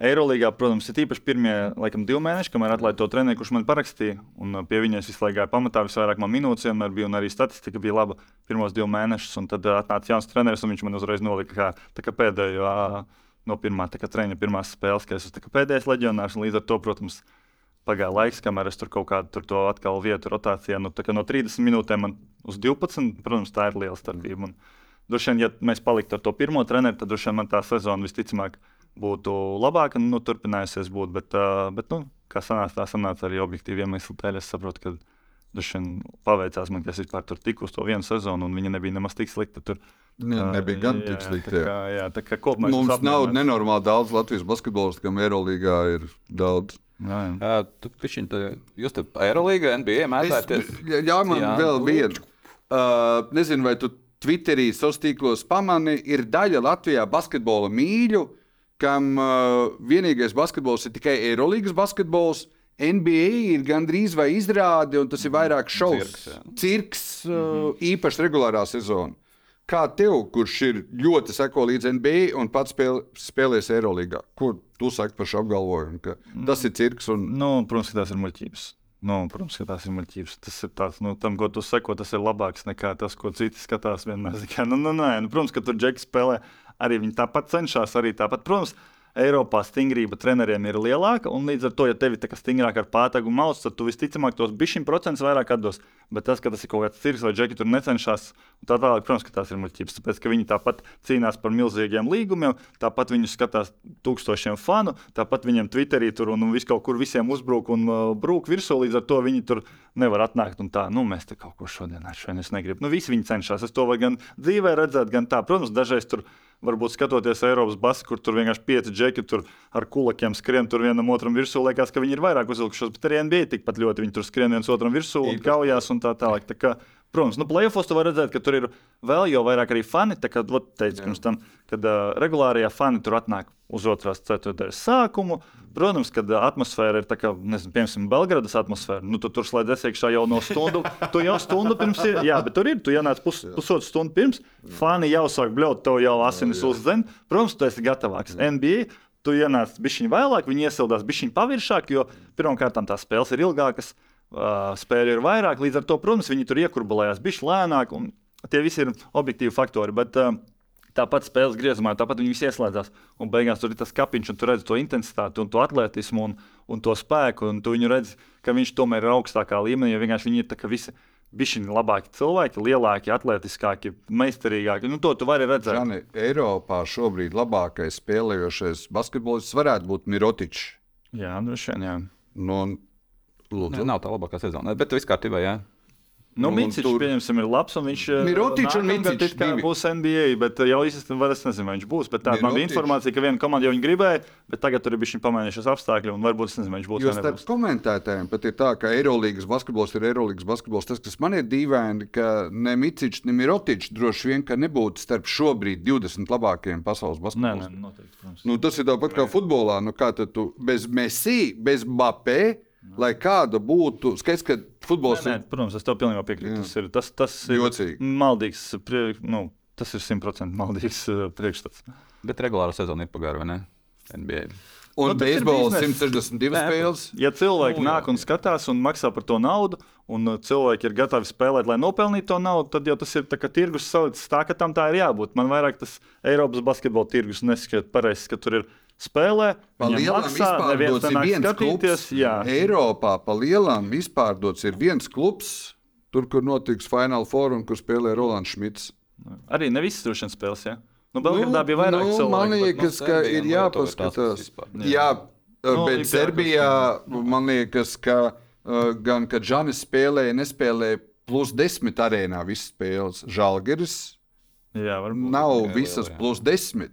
Eirolandā, protams, ir īpaši pirmie laikam, divi mēneši, kamēr atlaida to treneru, kurš man parakstīja. Un pie viņas visu laiku gāja pamatā, visvairāk man minūtes vienmēr bija, un arī statistika bija laba pirmos divus mēnešus. Tad atnāca jauns treneris, un viņš man uzreiz nolika kā, kā pēdējo. Uh, no pirmā treniņa, pirmās spēles, kad es esmu pēdējais leģionārs. Līdz ar to, protams, pagāja laiks, kamēr es tur kaut kādu tur to atkal vietu rotācijā. Nu, kā no 30 minūtēm man uz 12, protams, tā ir liela starpība. Un, droši vien, ja mēs paliktu ar to pirmo treneru, tad droši vien man tā sezona visticamāk būtu labāka, nu, turpinājusies būt. Bet, uh, bet nu, kā sanāca, tā sanāca arī objektīvi iemesli dēļ. Es saprotu, ka droši vien paveicās man, ka es vispār tur tiku uz to vienu sezonu, un viņa nebija nemaz tik slikta. Tur, Ne, nebija gan tik slikti. jā. kā- Jā, tā kā kopumā Mums nav nenormāli daudz Latvijas basketbolistu, kam Eirolandā ir daudz. Jā, jā. Tu pišķiņ, tā, jūs te Eirolīga, NBA mētāties. Es, jā, jā, man jā. Vēl viena. Uh, nezinu, vai tu Twitterī, sociālos tīklos pamani, ir daļa Latvijā basketbola mīļu, kam uh, vienīgais basketbols ir tikai Eirolandes basketbols. NBA ir gandrīz vai izrāde, un tas ir vairāk šovs. Cirks. Cirks, uh, īpaši regulārā sezona. Kā tev, kurš ir ļoti seko līdz NBA un pats spēl, spēlēs Eirolandā? Ko tu saki par šo apgalvojumu? ka Tas ir cirks un Nu, protams, ka tās ir muļķības. Nu, protams, ka tās ir muļķības. Tas ir tāds, nu, tam, ko tu seko, tas ir labāks nekā tas, ko citi skatās. Vienmēr. Kā, nu, nu, nē, nu, protams, ka tur džeki spēlē. Arī viņi tāpat cenšas, arī tāpat. Protams, Eiropā stingrība treneriem ir lielāka, un līdz ar to, ja tev ir tā kā stingrāk ar pātagu mausu, tad tu visticamāk tos bišķiņu procentus vairāk atdos. Bet tas, ka tas ir kaut kāds cirks vai džeki tur necenšas, un tā tālāk, protams, ka tās ir muļķības. Tāpēc, ka viņi tāpat cīnās par milzīgiem līgumiem, tāpat viņus skatās tūkstošiem fanu, tāpat viņiem Twitterī tur un vis kaut kur visiem uzbruk un uh, brūk virsū, līdz ar to viņi tur nevar atnākt un tā, nu, mēs te kaut ko šodien ar šodien es negribu. Nu, visi viņi cenšas. Es to varu gan dzīvē redzēt, gan tā. Protams, dažreiz tur varbūt skatoties Eiropas basu, kur tur vienkārši pieci džeki tur ar kulakiem skrien tur vienam otram virsū, liekas, ka viņi ir vairāk uzvilkušos, bet arī NBA tikpat ļoti viņi tur skrien viens otram virsū un kaujās un tā tālāk. Tā kā, Protams, nu, plēsofos tu vari redzēt, ka tur ir vēl jau vairāk arī fani. Tā kā ot, teicu, pirms tam, kad uh, regulārajā fani tur atnāk uz otrās ceturtdienas sākumu. Protams, kad atmosfēra ir tā kā, nezinu, piemēram, Belgradas atmosfēra. Nu, tu tur slēdz iekšā jau no stundu. Tu jau stundu pirms ir, jā, bet tur ir, tu ienāc pus, pusotru stundu pirms, fani jau sāk bļaut, tev jau asinis uzdzen. Protams, tu esi gatavāks. NBA tu ienāc bišķiņu vēlāk, viņi iesildās bišķiņu paviršāk, jo pirmkārt tās spēles ir ilgākas. Uh, spēļu ir vairāk, līdz ar to, protams, viņi tur iekurbalējās bišķi lēnāk, un tie visi ir objektīvi faktori. Bet, uh, Tāpat spēles griezumā, tāpat viņi visi ieslēdzās. Un beigās tur ir tas kapiņš, un tu redzi to intensitāti, un to atletismu, un, un to spēku. Un tu viņu redzi, ka viņš tomēr ir augstākā līmenī, jo vienkārši viņi ir tā, visi bišķiņi labāki cilvēki, lielāki, atletiskāki, meistarīgāki. Nu, to tu vari redzēt. Žani, Eiropā šobrīd labākais spēlējošais basketbolists varētu būt Mirotičs. Jā, droši vien. Nu, un- Ne, lūdzu, nav tā labākā sezona, bet viss kārtībā. Jā. Nu, Nu, Mīcis, tur- pieņemsim, ir labs, un viņš Mirotičs un divi. būs NBA, bet eh, jau īstenībā es nezinu, vai viņš būs. Bet tāda man bija informācija, ka viena komanda jau viņu gribēja, bet tagad tur ir bijuši pamainījušies apstākļi, un varbūt es nezinu, vai viņš būs. Jo starp komentētājiem pat ir tā, ka Eirolandes basketbols ir Eirolandes basketbols. Tas, kas man ir dīvaini, ka ne Micičs, ne Mirotičs droši vien ka nebūtu starp šobrīd 20 labākajiem pasaules basketbolistiem. nē, noteikti. Protams. Nu, tas ir tāpat kā futbolā. Nu, kā tad tu bez Messi, bez Mbappé, lai kāda būtu skaidrs, ka futbols Nē, nē, protams, es tev pilnībā piekrītu. Tas ir, tas, tas ir Jocīgi. maldīgs, prie, nu, tas ir simtprocentīgi maldīgs uh, priekšstats. Bet regulārā sezona ir pagāra, vai ne? NBA. un Nu, ir beisbols bizness. 162 Nē, spēles. Ja cilvēki Nu, jā, nāk un skatās un maksā par to naudu, un uh, cilvēki ir gatavi spēlēt, lai nopelnītu to naudu, tad jau tas ir tā, tirgus salicis tā, ka tam tā ir jābūt. Man vairāk tas Eiropas basketbola tirgus neskatās pareizi, ka tur ir spēlē, Pa neviens izpārdots ir viens skatīties. klubs. Jā, Eiropā pa lielam izpārdots ir viens klubs. Tur, kur notiks Final Four un kur spēlē Rolands Šmits. arī ne visas droši vien spēles. Jā. Nu, Belgradā bija vairāk nu, cilvēku. Man bet, liekas, nu, ka Serbija ir jāpaskatās. Jā, jā Nu, bet Serbijā man liekas, ka uh, gan kad Žanis spēlēja, nespēlēja plus 10 arēnā visas spēles. Žalgeris jā, varbūt. nav jā, visas jā. plus 10.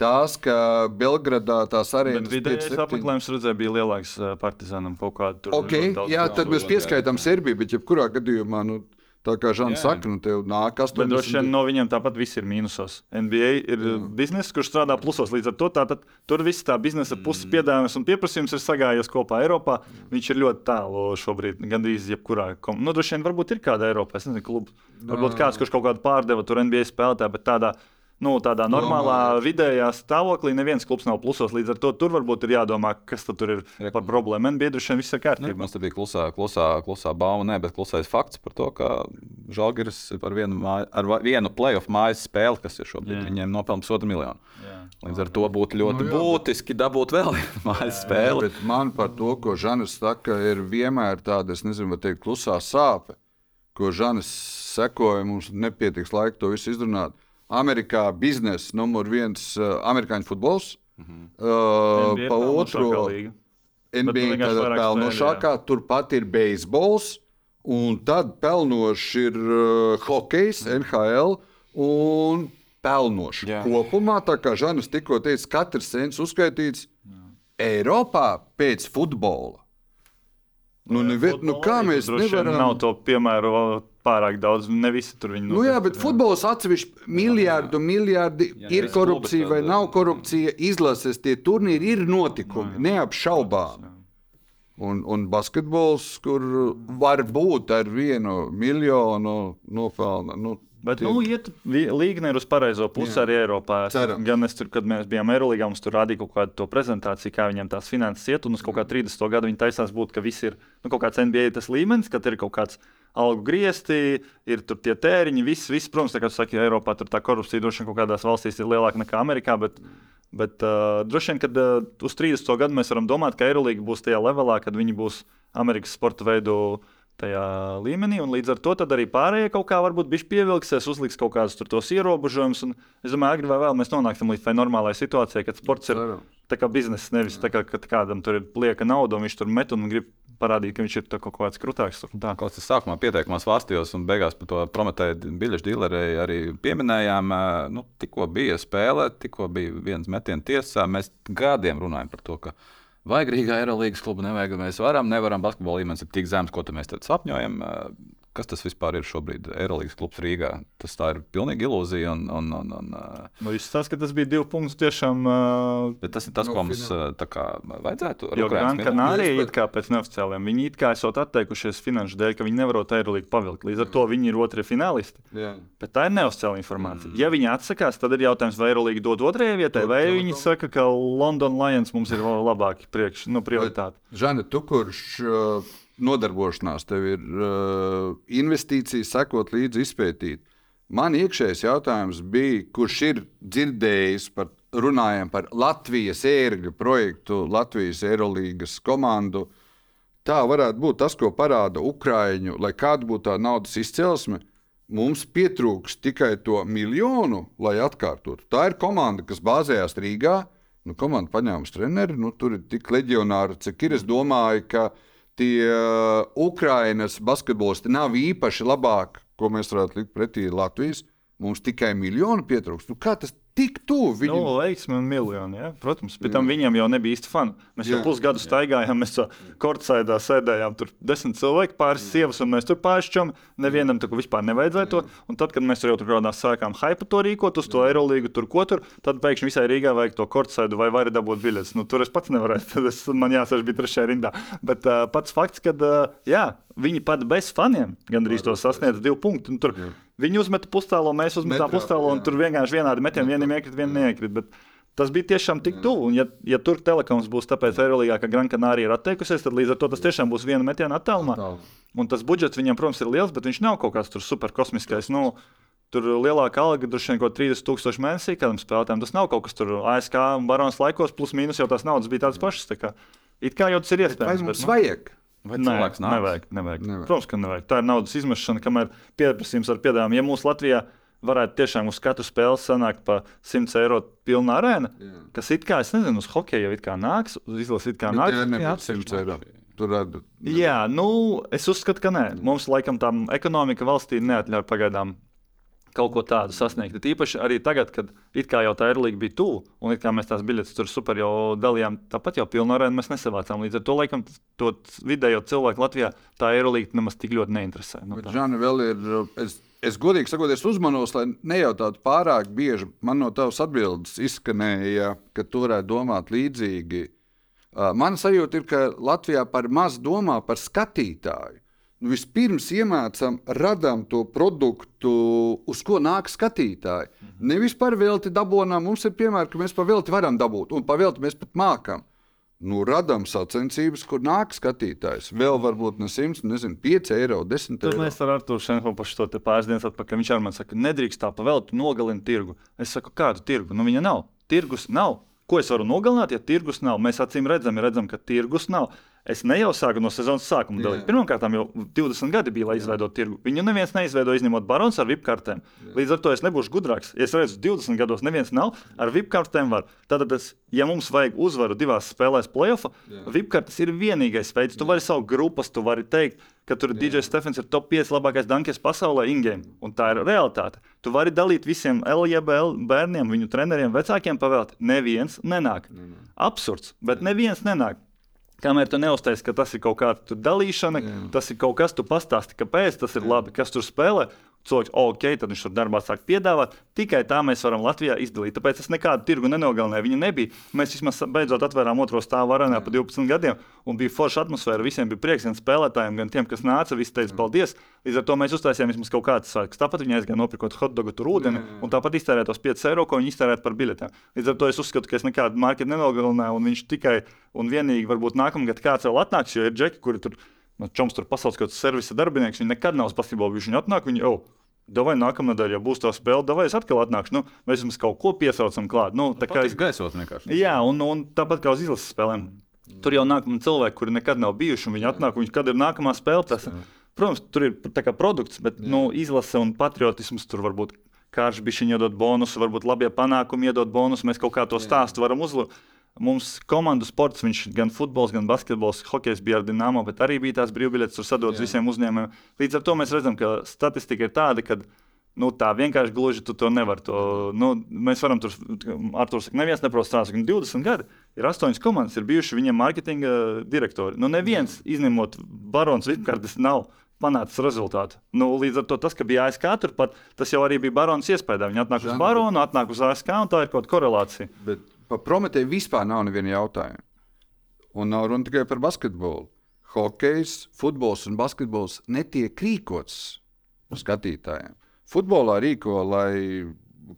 Tās, ka Belgradā tās Bet arēnas vidējais 5-7. apmeklējums redzēja, bija lielāks partizānam kaut kādu tur. Okay, jā, tad mēs pieskaitām Serbiju, bet jebkurā gadījumā, nu, tā kā Žants saka, nu, tev nāk Bet droši vien 80. no viņiem tāpat viss ir mīnusos. NBA ir mm. biznesa, kurš strādā plusos. Līdz ar to tātad, tur viss tā biznesa puses piedāvājums un pieprasījums ir sagājies kopā Eiropā. Viņš ir ļoti tālu šobrīd, gandrīz jebkurā. Kom... Nu, droši vien varbūt ir kāda Eiropā, es nezinu, kluba. Varbūt kāds, kurš kaut kādu pārdeva tur NBA spēlētāju, bet tādā. Nu, tādā normālā, vidējā stāvoklī neviens klubs nav plusos. Līdz ar to tur varbūt ir jādomā, kas tad tur ir par problēmu. Droši vien viss ir Nu, kārtībā. mums te bija klusā, klusā, klusā bauma, ne, bet klusais fakts par to, ka Žalgiris ar vienu, māju, ar vienu playoff mājas spēli, kas ir šobrīd, Jā. viņiem nopelnījis pusotru miljonu. Jā. Līdz ar to būtu ļoti Nu, jā, būtiski dabūt vēl vienu mājas spēli. Bet man par to, ko Žanis saka, ir vienmēr tāda, es nezinu, vai teikt, klusā sāpe, ko Žanis sekoja. Mums nepietiks laika to visu izrunāt. Amerikā biznesa numur viens, uh, amerikāņu futbols. Mhm. Uh, NBA pa otru. NBA tāda pelnošākā, turpat ir beisbols, un tad pelnošs ir uh, hokejs, NHL un pelnošs. Jā. Kopumā, tā kā Žanis tikko teica, katrs cents uzskaitīts Eiropā pēc futbola. Nu, nevi, nu, kā mēs nevaram? Nav to piemēru pārāk daudz. Ne visi tur viņi Nu, jā, bet futbols atsevišķi miljardu, miljardi Jā, ir jā. korupcija vai nav korupcija. Izlases tie turnīri ir notikumi, neapšaubām. Un, un basketbols, kur var būt ar vienu miljonu nopelnu. Nu, Bet, tie- nu, iet, līga ir uz pareizo pusi Jā. arī Eiropā. Es- Cerams. Gan es tur, kad mēs bijām Eiropā, mums tur rādīja kaut kādu to prezentāciju, kā viņiem tās finanses iet. Un uz kaut kā 30. gada viņi taisās būt, ka viss ir nu, kaut kāds NBA tas līmenis, ka ir kaut kāds algu griezti, ir tur tie tēriņi, viss, viss protams, tā kā tu saki, Eiropā tur tā korupcija droši vien kaut kādās valstīs ir lielāka nekā Amerikā. Bet, Bet uh, droši vien, kad uh, uz 30. gadu mēs varam domāt, ka Eirolandā būs tajā levelā, kad viņi būs Amerikas sporta veidu tajā līmenī, un līdz ar to arī pārējie kaut kā varbūt bišķi pievilksies, uzliks kaut kādus tos ierobežojumus. Es domāju, agri vai vēl mēs nonāksim līdz tai normālai situācijai, kad sports ir biznesa, nevis tā kā kādam tur ir lieka nauda, un viņš tur met un grib parādīt, ka viņš ir kaut kāds Tā. Kaut kas sākumā pieteikumā svārstījos, un beigās par to prometēju biļešu dīlerei arī pieminējām. Nu, tikko bija spēle, tikko bija viens metiens tiesā. Mēs gadiem runājam par to, ka vajag Rīgā Eirolandes klubu, nevajag, mēs varam, nevaram. Basketbola līmenis ir tik zems, ko mēs tad sapņojam. Kas tas vispār ir šobrīd? Eirolandes klubs Rīgā. Tas tā ir pilnīgi ilūzija. Un, un, un, un, ā, Nu, jūs stāstāt, ka tas bija divi punkti tiešām. Uh, bet tas ir tas, No ko mums fināla. ā, tā kā vajadzētu. Jo Gran Mēs it kā pēc neoficiāliem, viņi it kā esot atteikušies finanšu dēļ, ka viņi nevarot Eirolandu pavilkt. Līdz ar to viņi ir otrie finālisti. Jā. Bet tā ir neoficiāla informācija. Mm. Ja viņi atsakās, tad ir jautājums, vai Eirolandā dod otrajai vietai, vai to- viņi to- saka, ka London Lions mums ir labāki priekš, nu, prioritāte. Žana, tu kurš uh, nodarbošanās, tev ir uh, investīcijas, sekot līdzi izpētīt. Man iekšējais jautājums bija, kurš ir dzirdējis par, runājam par Latvijas ērgļu projektu, Latvijas Eirolandes komandu. Tā varētu būt tas, ko parāda Ukrāņu, lai kāda būtu tā naudas izcelsme. Mums pietrūks tikai to miljonu, lai atkārtotu. Tā ir komanda, kas bāzējās Rīgā. Nu, komanda paņēma treneri, nu, tur ir tik leģionāri, cik ir. Es domāju, ka tie uh, Ukraiņas basketbolisti nav īpaši labāki, ko mēs varētu likt pretī Latvijas. Mums tikai miljonu pietrūks. Nu, kā tas tik tuvu viņam? Nu, veiksmi un miljoni. Ja? Protams, pēc tam viņiem jau nebija īsti fani. Mēs jau Jā. pusgadu staigājām, mēs kortsaidā sēdējām. Tur desmit cilvēki, pāris sievas, un mēs tur pāršķām. Nevienam tur vispār nevajadzēja to. Un tad, kad mēs tur jau tur kādās sākām hype to rīkot, uz to Eirolīgu, tur ko tur, tad pēkšņi visai Rīgā vajag to kortsaidu vai vari dabūt biļetes. Nu, tur es pats nevarēju, tad es, man jāsaka, bija trešajā rindā. Bet uh, pats fakts, ka uh, jā, viņi pat bez faniem gandrīz to sasniedz divu punktu. Un Tur, viņi uzmeta pustālo, mēs uzmetām Metrā, pustālo, un tur vienkārši vienādi metieni, vienam iekrīt, vienam neiekrīt. Bet tas bija tiešām tik tuvu. Un, ja, ja tur telekoms būs tāpēc Eirolandā, ka Gran Canaria ir atteikusies, tad līdz ar to tas tiešām būs viena metiena attālumā. Un tas budžets viņam, protams, ir liels, bet viņš nav kaut kāds tur superkosmiskais. Nu, Tur lielākā alga droši vien kaut 30,000 mēnesī kādam spēlētājam. Tas nav kaut kas tur ASK un Baronas laikos, plus mīnus jau tās naudas bija tādas pašas. Tā kā, it kā jau tas ir Vai iespējams. mums nu, vajag? Vai Nē, cilvēks nāk? nevajag, nevajag. Nevajag. Protams, ka nevajag. Tā ir naudas izmešana, kamēr pieprasījums ar piedāvājumu. Ja mūsu Latvijā varētu tiešām uz katru spēli sanākt pa 100 eiro pilna arēna, Jā. kas it kā, es nezinu, uz hokeja jau it kā nāks, uz izlases it kā Bet nāks. atsevišķi 100 eiro. Tur rada. Jā, nu, es uzskatu, ka nē. Mums laikam tā ekonomika valstī neatļauj pagaidām kaut ko tādu sasniegt. Ir Īpaši arī tagad, kad it kā jau tā Eirolandā bija tuvu, un it kā mēs tās biļetes tur super jau dalījām, tāpat jau pilnu arēnu mēs nesavācām. Līdz ar to laikam to vidējo cilvēku Latvijā tā Eirolandā nemaz tik ļoti neinteresē. Nu, Bet. Žani, vēl ir. Es, es godīgi sakot, es uzmanos, lai nejautātu pārāk bieži. Man no tavas atbildes izskanēja, ka tu varētu domāt līdzīgi. Uh, Mana sajūta ir, ka Latvijā par maz domā par skatītāju. Vispirms iemācām, radām to produktu, uz ko nāk skatītāji. Nevis par velti dabūjām. Mums ir piemēri, ka mēs par velti varam dabūt, un par velti mēs pat mākam. Nu, radām sacensības, kur nāk skatītājs. Vēl varbūt ne 100, nezinu, 5 eiro, 10 Tad eiro. mēs ar Arthuru Šenhopu par šo te pāris dienas atpakaļ. Viņš ar mani saka, nedrīkst tā pavēlēt, nogalini tirgu. Es saku, kādu tirgu? Nu, viņa nav. tirgus nav. Ko es varu nogalināt, ja tirgus nav? Mēs acīm redzam, redzam ka tirgus nav. Es ne jau sāku no sezonas sākuma dalīt. Pirmkārt, jau 20 gadi bija, lai izveidotu tirgu. Viņu neviens neizveidoja, izņemot barons ar VIP kartēm. Līdz ar to es nebūšu gudrāks. Ja es redzu, 20 gados neviens nav ar VIP kartēm. Var. Tad, es, ja mums vajag uzvaru divās spēlēs, playoffā, VIP kartes ir vienīgais veids. Tu vari savu grupas, tu vari teikt, ka tur DJ Stefans ir top 5 labākais dankers pasaulē, ingame. Un tā ir realitāte. Tu vari dalīt visiem LJBL bērniem, viņu treneriem, vecākiem pavēlēt. Neviens nenāk. Absurds, bet neviens nenāk. Kamēr tu neuztaisi, ka tas ir kaut kāda dalīšana, Jā. tas ir kaut kas, tu pastāsti, kāpēc tas ir labi, kas tur spēlē. Cilvēks, ok, tad viņš tur darbā sāk piedāvāt. Tikai tā mēs varam Latvijā izdalīt. Tāpēc es nekādu tirgu nenogalināju. Viņa nebija. Mēs vismaz beidzot atvērām otro stāvu arēnā pa 12 gadiem, un bija forša atmosfēra. Visiem bija prieks, gan spēlētājiem, gan tiem, kas nāca. Visi teica, paldies. Līdz ar to mēs uztaisījām vismaz kaut kādas svētkus. Tāpat viņi aizgāja nopirkot hotdogu tur ūdeni, un tāpat iztērēja tos 5 eiro, ko viņi iztērēja par biļetēm. Līdz ar to es uzskatu, ka es nekādu marketu nenogalināju, un viņš tikai un vienīgi varbūt nākamgad kāds vēl atnāks, jo ir džeki, kuri tur. Nu, Čoms tur pasaules kaut kāds servisa darbinieks, viņi nekad nav uz basketbolu. Viņi atnāk, viņi jau, Davai nākamā nedēļa, ja būs tā spēle, davai es atkal atnākšu. Nu, mēs mums kaut ko piesaucam klāt. Nu, tā kā es gaisot vienkārši. Jā, un, un tāpat kā uz izlases spēlēm. Tur jau nāk cilvēki, kuri nekad nav bijuši, un viņi atnāk, un viņi, kad ir nākamā spēle. Tas, protams, tur ir produkts, bet nu, izlase un patriotisms tur varbūt karš bišķiņi iedod bonusu, varbūt labie panākumi iedod bonusu. Mēs kaut kā to stāstu varam uzlabot. Mums komandu sports, viņš gan futbols, gan basketbols, hokejs bija ar Dienāmo, bet arī bija tās brīvbiļetes, tur sadotas visiem uzņēmumiem. Līdz ar to mēs redzam, ka statistika ir tāda, ka nu, tā vienkārši gluži tu to nevari. To, nu, mēs varam tur, Arthurs saka, neviens neprot strādāt, 20 gadi. Ir astoņas komandas, ir bijuši viņiem mārketinga direktori. Nu, neviens, izņemot Barons Vitkārdas, nav panācis rezultātu. Nu, līdz ar to tas, ka bija ASK turpat, tas jau arī bija Baronas iespējā. Viņi atnāk uz Baronu, atnāk uz ASK, un tā ir kaut kāda korelācija. Bet par Prometēju vispār nav neviena jautājuma. Un nav runa tikai par basketbolu. Hokejs, futbols un basketbols netiek rīkots skatītājiem. Futbolā rīko, lai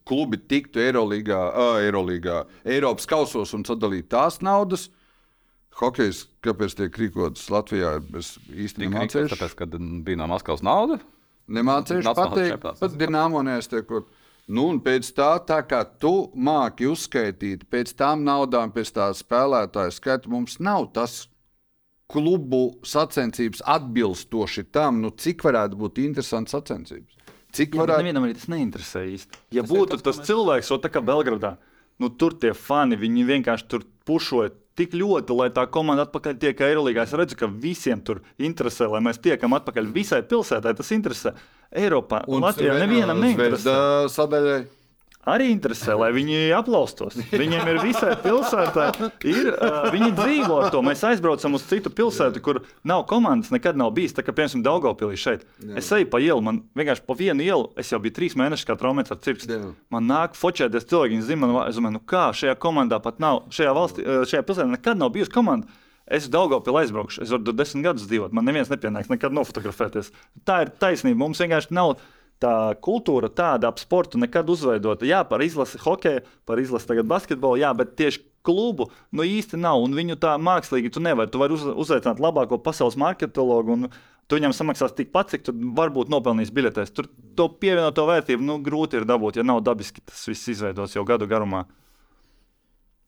klubi tiktu Eirolandā, Eirolīgā, Eiropas kausos un sadalītu tās naudas. Hokejs, kāpēc tiek rīkots Latvijā, es īstenībā nemācīju. Tāpēc, kad bija no Maskavas nauda. Nemācīju pateikt, pat Dienāmo nestiekot. Nu, un pēc tā, tā kā tu māki uzskaitīt, pēc tām naudām, pēc tā spēlētāja skaita, mums nav tas klubu sacensības atbilstoši tam, nu, cik varētu būt interesants sacensības. Cik Jā, varētu... Nevienam arī tas neinteresē īsti. Ja tas būtu tas, tas mēs... cilvēks, o, tā kā Belgradā, nu, tur tie fani, viņi vienkārši tur pušoja tik ļoti, lai tā komanda atpakaļ tiek Eirolandā. Es redzu, ka visiem tur interesē, lai mēs tiekam atpakaļ visai pilsētai. Tas interesē Eiropā un, Latvijā. Nevienam neinteresē. Sadaļai arī interesē, lai viņi aplaustos. Viņiem ir visai pilsētai, ir, uh, viņi dzīvo ar to. Mēs aizbraucam uz citu pilsētu, kur nav komandas, nekad nav bijis. Tā kā, piemēram, Daugopilī šeit. Jā. Es eju pa ielu, man vienkārši pa vienu ielu, es jau biju trīs mēnešus kā traumēts ar cirks. Jā. Man nāk fočēties cilvēki, viņi zina, man, es domāju, nu kā šajā komandā pat nav, šajā valstī, šajā pilsētā nekad nav bijusi komanda. Es Daugopilī aizbraukšu, es varu tur desmit gadus dzīvot, man neviens nepienāks nekad nofotografēties. Tā ir taisnība, mums vienkārši nav tā kultūra tāda ap sportu nekad uzveidota. Jā, par izlasi hokeja, par izlasi tagad basketbolu, jā, bet tieši klubu nu īsti nav. Un viņu tā mākslīgi tu nevari. Tu vari uz, uzaicināt labāko pasaules marketologu. Un, Tu viņam samaksās tikpat, cik tu varbūt nopelnīs biļetēs. Tur to pievienoto vērtību nu, grūti ir dabūt, ja nav dabiski tas viss izveidots jau gadu garumā.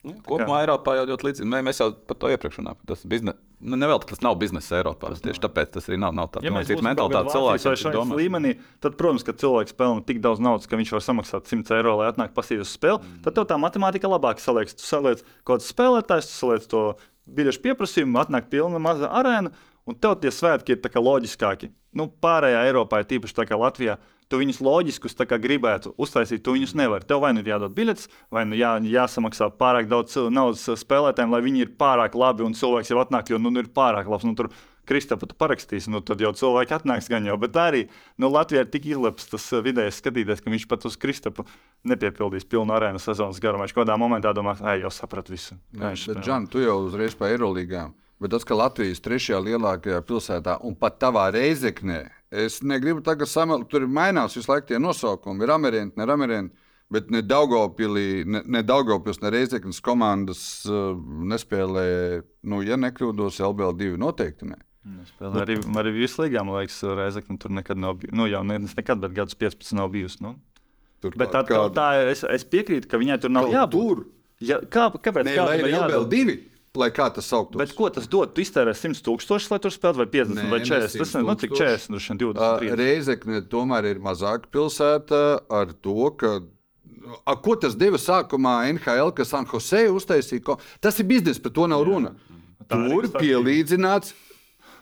Nu, kopumā Eiropā jau ļoti līdzīgi. Mēs jau par to iepriekš runājām. Tas biznes, nu, nevēl, tas nav biznesa Eiropā. Tas tieši tāpēc tas arī nav, nav tāds. Ja ir mentalitāte cilvēks. Līmenī, tad, protams, ka cilvēks pelna tik daudz naudas, ka viņš var samaksāt 100 eiro, lai atnāktu pasīvi uz spēli. Mm. Tad tev tā matemātika labāk saliekas. Tu saliec kaut kāds spēlētājs, tu saliec to biļešu pieprasījumu, atnāk pilna maza arēna, un tev tie svētki ir loģiskāki. Nu, pārējā Eiropā ir tīpaši kā Latvijā tu viņus loģiskus gribētu uztaisīt, tu viņus nevari. Tev vai nu ir jādod biļetes, vai nu jā, jāsamaksā pārāk daudz naudas spēlētājiem, lai viņi ir pārāk labi un cilvēks jau atnāk, jo nu, nu ir pārāk labs. Nu, tur, Kristapa, tu parakstīsi, nu tad jau cilvēki atnāks gan jau. Bet arī nu, Latvijā ir tik izleps tas vidējais skatītājs, ka viņš pat uz Kristapu nepiepildīs pilnu arēnu sezonas garumā. Viņš kādā momentā domā, ej, jau sapratu visu. Jā, bet, Džan, tu jau uzreiz pa Eirolīgām. Bet tas, ka Latvijas trešajā lielākajā pilsētā un pat tavā reizeknē Es negribu tagad samalot, tur mainās visu laiku tie nosaukumi. Ir amerienti, ne amerienti. Bet ne Daugopilī, ne, ne Daugopils, ne Reizeknas komandas uh, nespēlē, nu, ja nekļūdos, LBL2 noteikti ne. Spēlē arī, arī vislīgā, man liekas, Reizekna tur nekad nav bijusi. Nu, jau ne, nekad, bet gadus 15 nav bijusi. Nu. Tur Bet tā, tā ir. Es, es piekrītu, ka viņai tur nav jābūt. tur. Ja, kā, kāpēc? Nē, kādam lai ir ir jādod? vēl divi, lai kā tas sauktos. Bet ko tas dod? Tu iztērē 100 tūkstošus, lai tur spēlētu, vai 50 Nē, vai ne 40? Tas ir nu, 100 40, droši vien 20. Uh, 30. Reizekne tomēr ir mazāka pilsēta ar to, ka. A, ko tas deva sākumā NHL, kas San Jose uztaisīja? Ko? Tas ir biznesa, par to nav runa. Tā arī Tur pielīdzināts,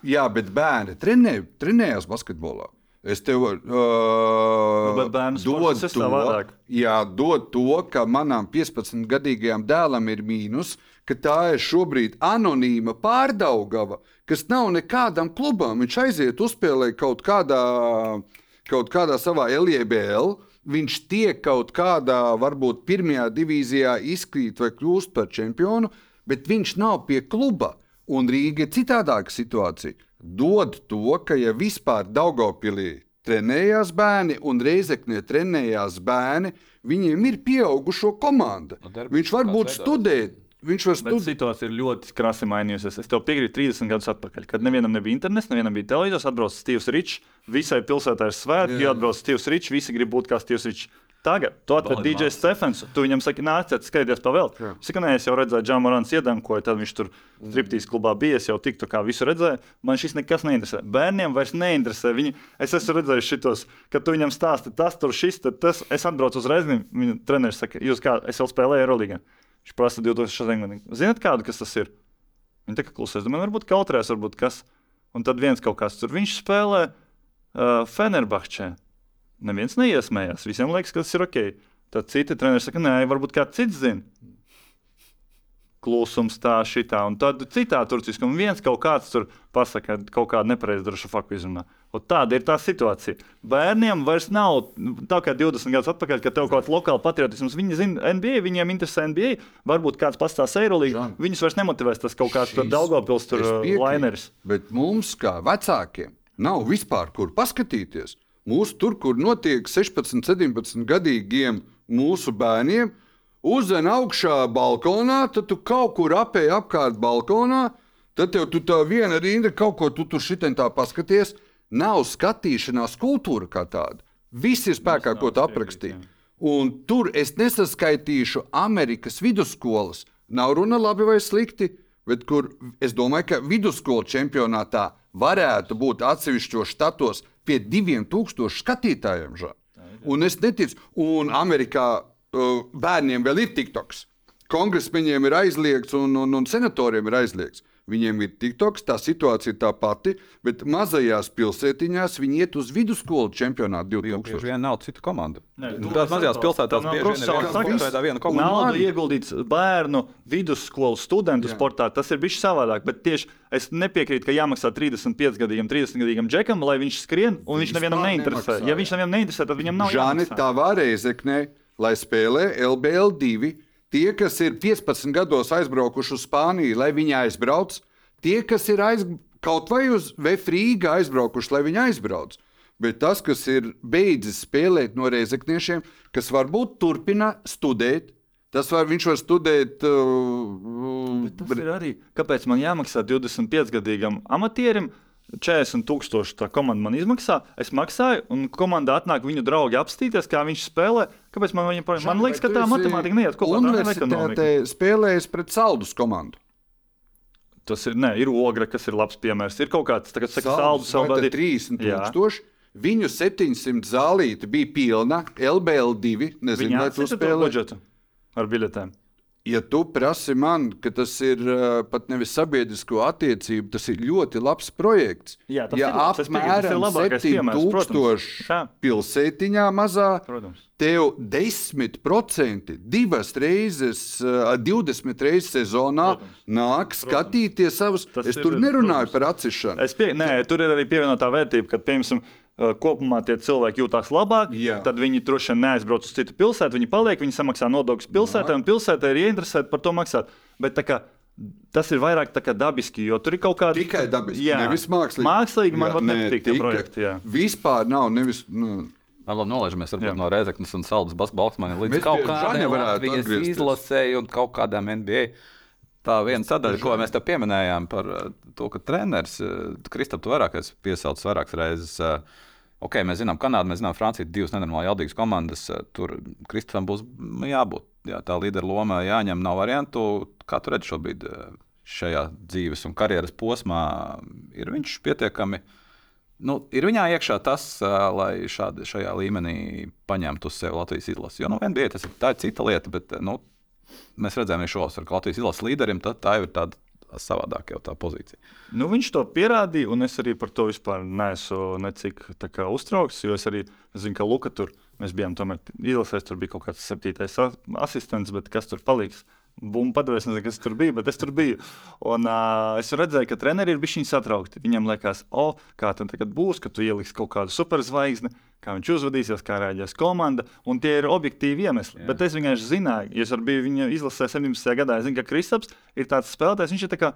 jā, bet bērni trenē, trenējās basketbolā. Es tev uh, Nu, dodu to, jā, dod to, ka manam 15-gadīgajam dēlam ir mīnus, ka tā ir šobrīd anonīma pārdaugava, kas nav nekādam klubam. Viņš aiziet uzspēlēt kaut kādā, kaut kādā savā LJBL. Viņš tiek kaut kādā, varbūt pirmajā divīzijā izkrīt vai kļūst par čempionu, bet viņš nav pie kluba. Un Rīga ir citādāka situācija. Dod to, ka ja vispār Daugopilī trenējās bērni un Reizeknē trenējās bērni, viņiem ir pieaugušo komanda. Nu, Viņš var kāds būt veidojās. studēt. Viņš var studēt. situācija ir ļoti krasi mainījusies. Es tev piekrītu 30 gadus atpakaļ, kad nevienam nebija internets, nevienam bija televizors, atbrauc Steve's Rich, visai pilsētai ir svētki, jo atbrauc Steve's Rich, visi grib būt kā Steve's Rich. Tagad, tu atvedi. DJ Stefans, tu viņam saki, nāciet, skaties pa vēl. Jā. Saka, nē, es jau redzēju, Džamorans iedankoja, tad viņš tur striptīs klubā bija, es jau tiktu kā visu redzēju. Man šis nekas neinteresē. Bērniem vairs neinteresē. Viņi, es esmu redzējis šitos, kad tu viņam stāsti tas, tur šis, tad tas. Es atbraucu uz Reizekni, viņa treneris saka, jūs kā, es vēl spēlēju Eurolīgā. Viņš prasa 2006. gadu. Zināt, kādu tas ir? Viņa tā kā klusē. Es domāju, varbūt kautrēs, varbūt kas. Un tad viens kaut kas tur. Viņš spēlē uh, Fenerbahčē. Neviens neiesmējās. Visiem liekas, ka tas ir ok. Tad citi treneri saka, nē, varbūt kāds cits zina. Klusums tā, šitā, un tad citā turciskā. Un viens kaut kāds tur pasakā, kaut kādu nepareizu faktu izrunā. Un tāda ir tā situācija. Bērniem vairs nav tā kā 20 gadus atpakaļ, kad tev kaut kāds lokāls patriotisms. Viņi zina NBA, viņiem interesē NBA. Varbūt kāds pastāstīs Eirolīgā. Viņus vairs nemotivēs tas kaut kāds Daugopils uh, laineris. Bet mums, kā vecākiem, nav vispār kur paskatīties. Mūsu tur, kur notiek 16, 17 gadīgiem mūsu bērniem, uzzina augšā balkonā, tad tu kaut kur apēji apkārt balkonā, tad tev tu tā viena rinda kaut ko tu tur šitien tā paskaties. Nav skatīšanās kultūra kā tāda. Viss ir spēkā, ko tu aprakstīji. Un tur es nesaskaitīšu Amerikas vidusskolas. Nav runa labi vai slikti, bet kur es domāju, ka vidusskolu čempionātā varētu būt atsevišķos štatos pie diviem tūkstošiem skatītājiem. Ža. Un es neticu, un Amerikā uh, bērniem vēl ir TikToks. Kongresmeņiem ir aizliegts un, un, un senatoriem ir aizliegts. Viņiem ir TikToks, tā situācija ir tā pati, bet mazajās pilsētiņās viņi iet uz vidusskolu čempionātu Jo bieži 2000. vien nav citu komandu. Nē, to Tās mazajās pilsētās bieži vien ir viena konkrētā viena komanda. Nauda ieguldīts bērnu vidusskolu studentu Jā. sportā. Tas ir bijis savādāk. Bet tieši es nepiekrītu, ka jāmaksā 35 gadīgam, 30 gadīgam džekam, lai viņš skrien, un viņš nevienam Vispār neinteresē. nemaksā, Ja viņš nevienam neinteresē, tad viņam nav jāmaksā. tā varēzeknē, lai spēlē LBL2. Tie, kas ir 15 gados aizbraukuši uz Spāniju, lai viņi aizbrauc, tie, kas ir aiz, kaut vai uz Vēfrīga aizbraukuši, lai viņi aizbrauc. Bet tas, kas ir beidzis spēlēt no reizekniešiem, kas varbūt turpina studēt, tas var, viņš var studēt. Uh, bet tas uh, ir arī, kāpēc man jāmaksā 25 gadīgam amatierim, uh, 40,000 tā komanda man izmaksā. Es maksāju, un komandā atnāk viņu draugi apstīties, kā viņš spēlē. Kāpēc man viņa patīk? Man liekas, ka tā matemātika neiet kopā. Universitātē spēlējas pret saldus komandu. Tas ir, ne, ir ogle, kas ir labs piemērs. Ir kaut kāds tāds - saldus, saldus - 30,000. Viņu 700 zālīti bija pilna, LBL 2. Nezinu, kāda ir tā līnija. Ar biļetēm. Ja tu prasi man, ka tas ir uh, pat nevis sabiedrisko attiecību, tas ir ļoti labs projekts. Jā, tas ja ir ir apmēram labākais piemērs, protams. 7000 Jā. pilsētiņā mazā, Protams. tev 10% divas reizes, uh, 20 reizes sezonā Protams. nāk skatīties savus. Tas Es ir, tur nerunāju protams. par. Es pie, nē, tur ir arī pievienotā vērtība, ka, piemēram, kopumā tie cilvēki jūtas labāk. Jā. Tad viņi droši vien neaizbrauc uz citu pilsētu, viņi paliek, viņi samaksā nodokļus pilsētā, un pilsētā ir ieinteresēta par to maksāt. Bet kā, tas ir vairāk tā kā dabiski, jo tur ir kaut kāda Tikai dabiski, Jā. nevis mākslīgi. Mākslīgi man Jā, var nē, nepatikt tie tikai. projekti. Jā. Vispār nav nevis. Nu, Labi, nolaižamies Jā. no Reizeknas un Saldus basketbola līdz Mēs kaut kādai izlasēji un kaut kādām NBA. Tā viena sadaļa, ko mēs te pieminējām par to, ka treneris, Kristap, tu vairāk esi piesaucis vairākas reizes. uh, Ok, mēs zinām, Kanāda, mēs zinām, Francija ir divas nenormāli jaudīgas komandas. eh, Tur Kristofam būs jābūt. Jā, tā līdera loma jāņem, nav variantu. Kā tu redzi šobrīd eh, šajā dzīves un karjeras posmā? Ir viņš pietiekami. Nu, ir viņā iekšā tas, eh, lai šādi, šajā līmenī paņemtu uz sevi Latvijas izlasi. Jo, nu, NBA tas ir, tā ir cita lieta, bet nu, mēs redzējām, ka šos ar Latvijas izlases līderiem tad tā jau ir tāda savādāka jau tā pozīcija. Nu, viņš to pierādīja, un es arī par to vispār neesmu necik uztraukts. Jo es arī zinu, ka Luka tur mēs bijām tomēr izlasēs, tur bija kaut kāds septītais asistents, bet kas tur paliks? Bumba padevies, nezinu, kas tur bija, bet es tur biju. Un, uh, es redzēju, ka treneri ir bijuši satraukti. Viņam liekas, o, kā tam tagad būs, ka tu ieliksi kaut kādu superzvaigzni, kā viņš uzvedīsies, kā rēģēs komanda. Un tie ir objektīvi iemesli. Jā. Bet es vienkārši zināju, ja es biju viņa izlasē 17. gadā, es zinu, ka Kristaps ir tāds spēlētājs, viņš ir tā kā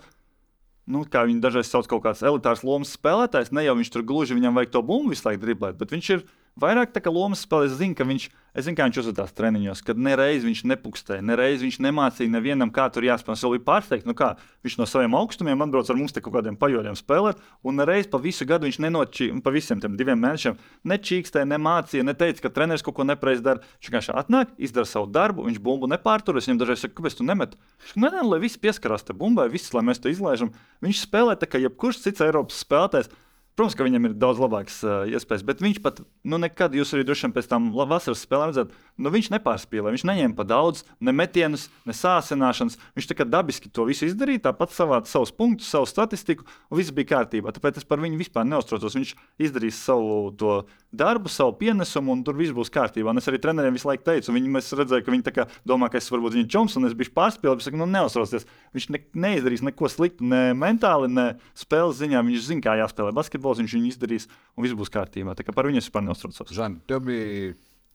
nu, kā viņi dažreiz sauc kaut kādas elitāras lomas spēlētājs. Ne jau viņš tur gluži viņam vajag to bumbu visu laiku driblēt, bet viņš ir vairāk tā kā lomas spēlētājs. Es zinu, ka viņš, es zinu, kā viņš uzvedās treniņos, kad nereiz viņš nepukstēja, nereiz viņš nemācīja nevienam, kā tur jāspēlē. Es biju pārsteigts, nu kā viņš no saviem augstumiem atbrauc ar mums te kaut kādiem pajoļiem spēlēt, un nereiz pa visu gadu viņš nenočīja, pa visiem tiem diviem mēnešiem nečīkstēja, nemācīja, neteica, ka treneris kaut ko nepareizi dara. Viņš vienkārši atnāk, izdara savu darbu, viņš bumbu nepārtur. Es viņam dažreiz saku, kāpēc tu nemet? Viņš saka, nē, nē, lai viss pieskarās te bumbai, viss, lai mēs to izlaižam. Viņš spēlē tā kā jebkurš cits Eiropas spēlētājs. Protams, ka viņam ir daudz labākas uh, iespējas, bet viņš pat, nu, nekad, jūs arī droši vien pēc tam vasaras spēlēm redzat, nu, viņš nepārspīlē. Viņš neņēma pa daudz, ne metienus, ne sāsināšanas. Viņš tā kā dabiski to visu izdarīja, tāpat savāca savus punktus, savu statistiku, un viss bija kārtībā. Tāpēc es par viņu vispār neuztraucos. Viņš izdarīs savu to darbu, savu pienesumu, un tur viss būs kārtībā. Un es arī treneriem visu laiku teicu, viņi mēs redzēju, ka viņi domā, ka es varbūt viņa čoms, un es biju pārspīlējis. Es saku, nu, neuztraucieties. Viņš ne, neizdarīs neko sliktu, ne mentāli, ne spēles ziņā. Viņš zina, kā jāspēlē basketbols, viņš viņu izdarīs, un viss būs kārtībā. Tā kā par viņu es vispār neuztraucos. Žan, tev bija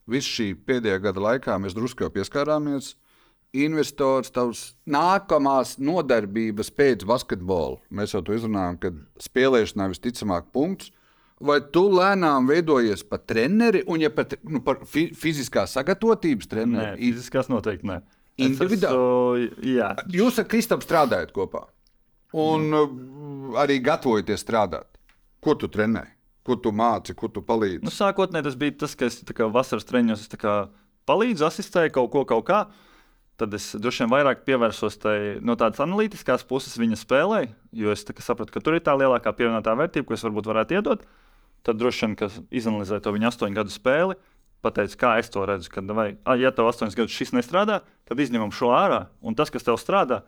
visu šī pēdējā gada laikā, mēs drusku jau pieskārāmies. Investors, tavs nākamās nodarbības pēc basketbola. Mēs jau to izrunājām, kad spēlēšanā visticamāk punkts. Vai tu lēnām veidojies par treneri, un ja pat nu, par fi fiziskās sagatavotības Nē, treneri? fiziskās noteikti nē. Es Individuāli? esmu- Jā, Jūs ar Kristapu strādājat kopā, un uh, arī gatavojaties strādāt. Ko tu trenē? Ko tu māci, ko tu palīdzi? Nu, sākotnēji tas bija tas, ka es kā vasaras treniņos es kā palīdzu, asistēju kaut ko, kaut kā. Tad es droši vien vairāk pievērsos tai, no tādas analītiskās puses viņa spēlē, jo es kā sapratu, ka tur ir tā lielākā pievienotā vērtība, ko es varbūt varētu iedot. Tad droši vien, izanalizēju to viņa astoņu gadu spēli, pateicu, kā es to redzu. Kad, vai, ja tev astoņus gadus šis nestrādā, tad izņemam šo ārā, un tas, kas tev strādā,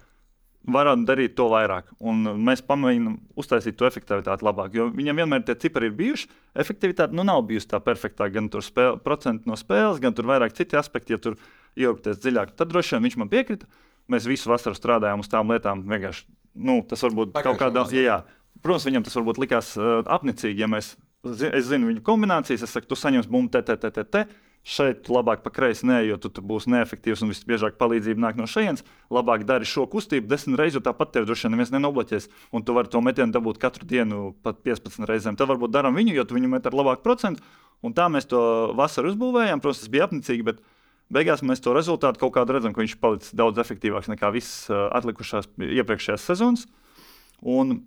varam darīt to vairāk. Un mēs pamēģinām uztaisīt to efektivitāti labāk. Jo viņam vienmēr tie cipari ir bijuši. Efektivitāte nu, nav bijusi tā perfektā. Gan tur spēle, procenti no spēles, gan tur vairāk citi aspekti. Ja tur iejaukties dziļāk, tad droši vien viņš man piekrita. Mēs visu vasaru strādājām uz tām lietām. Vienkārši nu, tas varbūt kaut Pagājušo kādā jā, jā. Protams, viņam tas varbūt likās uh, apnicīgi, ja mēs, es zinu viņu kombinācijas, es saku, tu saņemsi bumbu te, te, te, te, te. Šeit labāk pa kreisi nē, jo tu, būsi neefektīvs un visbiežāk palīdzība nāk no šejienes. Labāk dari šo kustību desmit reizes, jo tāpat tev droši vien neviens nenobloķēs. Un tu vari to metienu dabūt katru dienu, pat 15 reizēm. Tad varbūt darām viņu, jo tu viņu met ar labāku procentu. Un tā mēs to vasaru uzbūvējām. Protams, tas bija apnicīgi, bet beigās mēs to rezultātu kaut kādā redzam, ka viņš palicis daudz efektīvāks nekā visas uh, atlikušās iepriekšējās sezonas. Un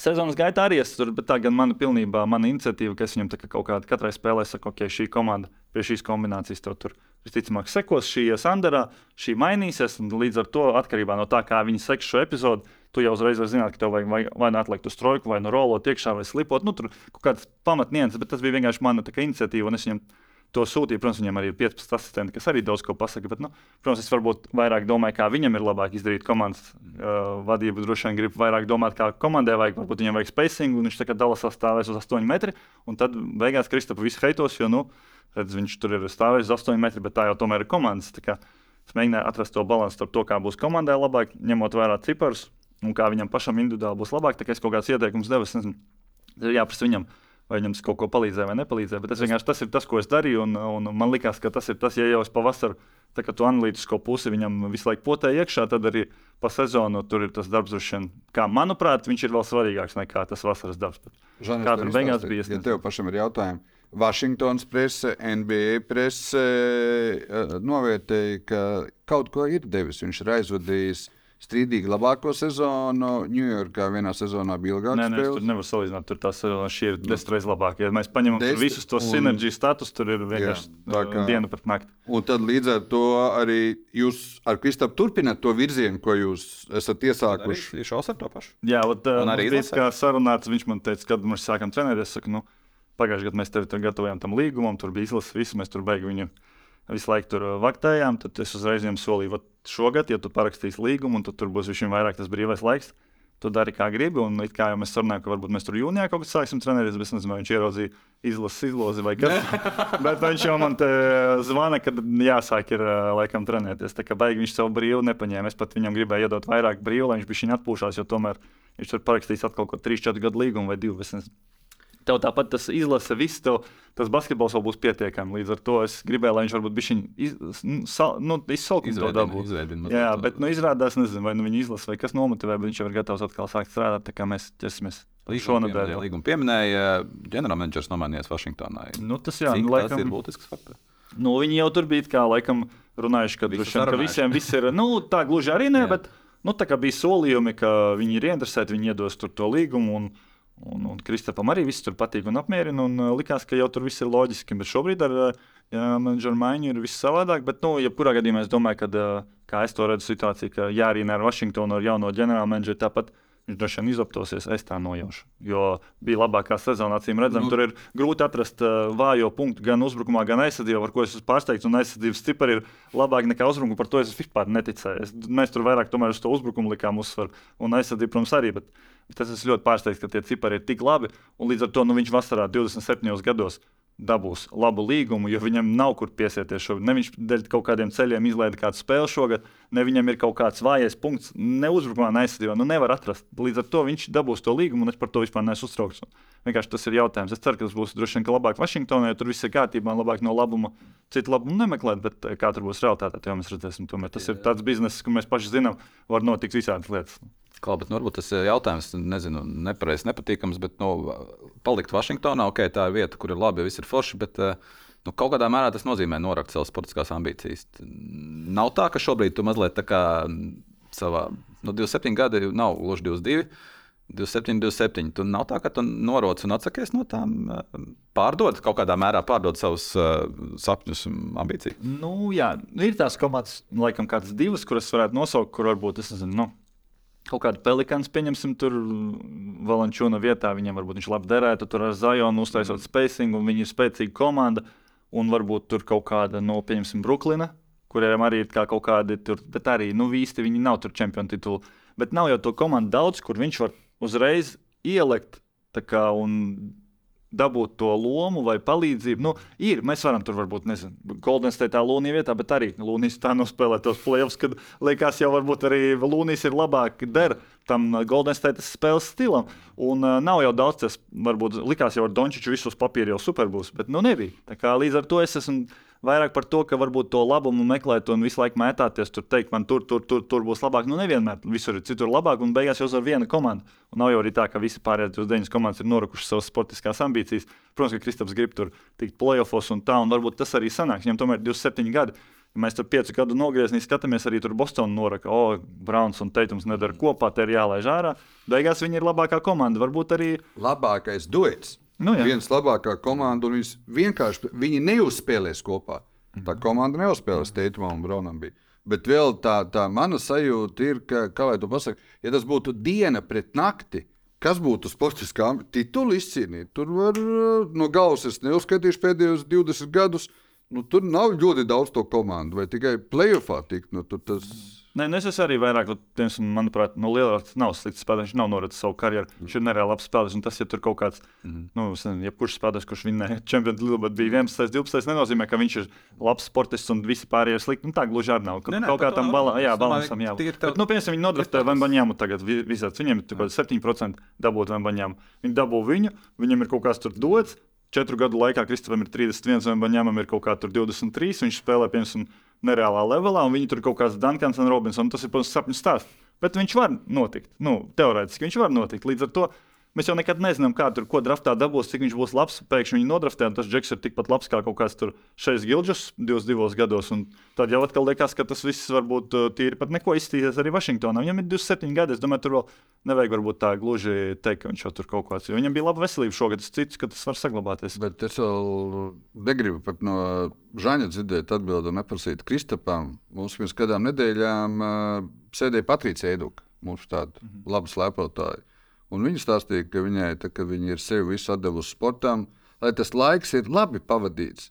sezonas gaitā arī es tur, bet tā gan mana pilnībā, mana iniciatīva, ka es viņam kā kaut kādā katrai spēlē saku, ok, šī komanda pie šīs kombinācijas tev tur visticamāk sekos, šī ies Anderā, šī mainīsies, un līdz ar to atkarībā no tā, kā viņi seks šo epizodu, tu jau uzreiz vari zināt, ka tev vajag vai, vai nu atlikt uz trojku, vai nu rolot iekšā, vai slipot, nu tur kaut kāds pamatnieks, bet tas bija vienkārši mana iniciatīva, un es viņam to sūtīju. Protams, viņam arī ir 15 asistenti, kas arī daudz ko pasaka. Bet, nu, protams, es varbūt vairāk domāju, kā viņam ir labāk izdarīt komandas uh, vadību. Droši vien grib vairāk domāt, kā komandai vajag. Varbūt viņam vajag spacing, un viņš tā kā dala sastāvēs uz 8 metriem. Un tad beigās Kristapa visu heitos, jo nu, redz, viņš tur ir stāvējis uz 8 metriem, bet tā jau tomēr ir komandas. Es mēģināju atrast to līdzsvaru starp to, kā būs komandai labāk, ņemot vērā ciparus, un kā viņam pašam individuāli būs labāk. Tā kā es kaut kāds ieteikums devu, es nezinu, jāprasa viņam, vai viņam tas kaut ko palīdzēja vai nepalīdzēja. Bet es vienkārši tas ir tas, ko es darīju, un, un man likās, ka tas ir tas, ja jau es pavasaru. Tā kā tu analītisko pusi viņam visu laiku potēji iekšā, tad arī pa sezonu tur ir tas darbs, vien, kā manuprāt, viņš ir vēl svarīgāks nekā tas vasaras darbs. Žanis, Kā tur beigās bija, Ja tev pašam ir jautājumi, Vašingtonas prese, NBA prese eh, novērtēja, ka kaut ko ir devis. Viņš ir aizvadījis strīdīgi labāko sezonu. Ņujorkā vienā sezonā bija ilgāks Nē, nē, tur nevaru salīdzināt. Tur tās sezonas šī ir desmit reizes labākie. Ja mēs paņemam Desmit visus tos un- sinerģiju status, tur ir vienkārši tā kā- diena pret nakti. Un tad līdz ar to arī jūs ar Kristapu turpināt to virzienu, ko jūs esat iesākuši. Šos ar to pašu? Jā, uh, Un arī bija kā sarunāts. Viņš man teica, kad mēs sākām trenēties. Es saku, nu, pagājušajā gadā mēs tevi tur gatavojām tam līgumam, tur bija izlases, visu mēs tur beigām viņu visu laiku tur uh, vaktējām. Tad es uzreiz viņam solīju, ka šogad, ja tu parakstīsi līgumu, tad tur būs viņam vairāk tas brīvais laiks. Tu dari kā gribi, un it kā jau mēs runājām, ka varbūt mēs tur jūnijā kaut kā sāksim trenēties. bet Es nezinu, vai viņš ieraudzīja izlases izlozi vai kas. Bet viņš jau man te zvana, kad jāsāk ir uh, laikam trenēties. Tā kā baigi viņš savu brīvu nepaņēma. Es pat viņam gribēju iedot vairāk brīvu, lai viņš bija šī atpūšās, jo tomēr viņš tur parakstīs atkal kaut ko 3-4 gadu līgumu vai 2. Tev tāpat tas izlase, viss tev, tas basketbols vēl būs pietiekami. Līdz ar to es gribēju, lai viņš varbūt bija iz, nu, nu, izsalkumu to dabū. izveidina. Jā, bet nu, izrādās, nezinu, vai nu viņa izlasa, vai kas nomotivē, bet viņš jau ir gatavs atkal sākt strādāt. Tā kā mēs ķersimies šonadēļ. Līguma, pieminēja, ģenerālmenedžers nomainījies Vašingtonā. Nu, tas jā, Cik nu, tas ir laikam, būtisks faktors? nu, viņi jau tur bija kā laikam runājuši, ka, vien, ka visiem viss ir, nu, tā gluži arī ne, Jā. bet nu, tā kā bija solījumi, ka viņi ir ieinteresēti, viņi iedos tur to līgumu. Un, Un, un Kristapam arī viss tur patīk un apmierina. Un, uh, likās, ka jau tur viss ir loģiski. Bet šobrīd ar uh, menedžeru maiņu ir viss savādāk. Bet, nu, jebkurā gadījumā es domāju, ka, uh, kā es to redzu, situācija, ka jārīna ar Vašingtonu, ar jauno ģenerālmenedžeru, tāpat viņš droši vien izoptosies. Es tā nojaušu. Jo bija labākā sezona, acīm redzam, Nu. tur ir grūti atrast uh, vājo punktu gan uzbrukumā, gan aizsardzībā, ar ko es esmu pārsteigts. Un aizsardzības stipri ir labāk nekā uzbrukuma. Par to es vispār neticēju. Es, mēs tur vairāk tomēr uz to uzbrukumu likām uzsvaru. Un aizsardzība, protams, arī. Bet, Tas es ļoti pārsteigts, ka tie cipari ir tik labi. Un līdz ar to nu, viņš vasarā 27 gados dabūs labu līgumu, jo viņam nav kur piesieties šobrīd. Ne viņš dēļ kaut kādiem ceļiem izlaida kādu spēli šogad, ne viņam ir kaut kāds vājais punkts, ne uzbrukumā, ne aizsardzībā. Nu, nevar atrast. Līdz ar to viņš dabūs to līgumu, un es par to vispār neesmu uztraukts. Vienkārši tas ir jautājums. Es ceru, ka tas būs droši vien labāk Vašingtonā, jo tur viss ir kārtībā, labāk no labuma citu labumu nemeklēt. Bet eh, kā tur būs realitāte, to mēs redzēsim. Tomēr tas ir tāds bizness, ko mēs paši zinām, var notikt visādas lietas. Klau, bet, nu, varbūt tas ir jautājums, nezinu, nepareizs, nepatīkams, bet nu, palikt Vašingtonā, ok, tā ir vieta, kur ir labi, viss ir forši. Bet, eh, Nu, kaut kādā mērā tas nozīmē norakt savas sportiskās ambīcijas. Nav tā, ka šobrīd tu mazliet tā kā savā, nu, 27 gadi nav gluži 22. 27, 27. Tu nav tā, ka tu noroc un atsakies no tām, eh, pārdod kaut kādā mērā, pārdod savus uh, sapņus un ambīcijas. Nu, jā, ir tās komandas, laikam, kādas divas, kuras varētu nosaukt, kur varbūt es nezinu. Nu, Kaut kāda pelikāns, pieņemsim, tur Valančūna vietā. Viņam varbūt viņš labi derētu, tur ar Zajonu uztaisot spēcīgu, un viņi ir spēcīga komanda. Un varbūt tur kaut kāda, nu, pieņemsim, Brooklyna, kuriem arī ir kā kaut kādi tur, bet arī, nu, īsti viņi nav tur čempionu titulu. Bet nav jau to komandu daudz, kur viņš var uzreiz ielikt tā kā un dabūt to lomu vai palīdzību. Nu, ir, mēs varam tur varbūt, nezinu, Golden State Lūnija vietā, bet arī Lūnijas tā nospēlē tos playoffs, kad liekas, jau varbūt arī Lūnijas ir labāk der tam Golden State spēles stilam. Un uh, nav jau daudz, tas varbūt likās jau ar Dončiču visus papīru jau super būs, bet nu nebija. Tā kā līdz ar to es esmu vairāk par to, ka varbūt to labumu meklēt un visu laiku mētāties, tur teikt, man tur, tur, tur, tur būs labāk. Nu, nevienmēr visur ir citur labāk, un beigās jau uz viena komanda. Un nav jau arī tā, ka visi pārējās 29 komandas ir norakušas savas sportiskās ambīcijas. Protams, ka Kristaps grib tur tikt playoffs un tā, un varbūt tas arī sanāks. Viņam tomēr ir 27 gadi. Ja mēs tur piecu gadu nogriezni skatāmies, arī tur Bostonā noraka, o, oh, Browns un Teitums nedara kopā, te ir jālaiž ārā. Beigās viņi ir labākā komanda. Varbūt arī Labākais duets. Nu, jā. Viens labākā komanda, un viņas vienkārši viņi neuzspēlēs kopā. Tā komanda neuzspēlēs Teitumam un Braunam. Bija. Bet vēl tā, tā mana sajūta ir, ka, kā lai to pasakā, ja tas būtu diena pret nakti, kas būtu sportiskā titula izcīnīt, tur var no galvas es neuzskaitīšu pēdējos 20 gadus. Nu, tur nav ļoti daudz to komandu, vai tikai tikt. Nu, tur tas... Nē, nu es esmu arī vairāk, piemēram, manuprāt, no Lielākas nav slikts spēlētājs. Viņš nav noricis savu karjeru. Viņš ir nereāli labs spēlētājs. Un tas, ja tur kaut kāds, mm nu, es nezinu, ja kurš spēlētājs, kurš vinnēja čempionu līgu, bet bija 11, 12, nenozīmē, ka viņš ir labs sportists un visi pārējie ir slikti. Nu, tā gluži arī nav. Ka, Nē, nē, kaut kā tam bala, jā, balansam jā. tīri tev- Bet, nu, piemēram, viņi nodraftēja Vembaņāmu tagad vi- visāds. Viņiem ir kaut kāds 7% dabūt Vembaņāmu. Viņi dabū viņu, viņam ir kaut kas tur dots. Četru gadu laikā Kristofam ir 31, un Baņēmam ir kaut kā 23. Viņš spēlē, piemēram, nereālā levelā, un viņi tur kaut kāds Dunkans un Robinsons. Tas ir, protams, sapņu stāsts. Bet viņš var notikt. Nu, teorētiski viņš var notikt. Līdz ar to Mēs jau nekad nezinām, kā tur ko draftā dabūs, cik viņš būs labs. Pēkšņi viņi nodraftē, un tas džeks ir tikpat labs kā kaut kāds tur gilžas divos, divos gados. Un tad jau atkal liekas, ka tas viss varbūt uh, tīri pat neko iztīsies arī Vašingtonā. Viņam ir 27 gadi. Es domāju, tur vēl nevajag varbūt tā gluži teikt, ka viņš jau tur kaut kāds. Jo viņam bija laba veselība šogad, es ticu, ka tas var saglabāties. Bet es vēl negribu pat no Žaņa dzirdēt atbildi un neprasīt Kristapam. Mums pirms kādām nedēļām uh, sēdēja Patricija Eduka, mūsu tāda mm -hmm. laba slēpotāja. Un viņa stāstīja, ka viņai, tā, ka viņa ir sevi visu devusi sportam, lai tas laiks ir labi pavadīts.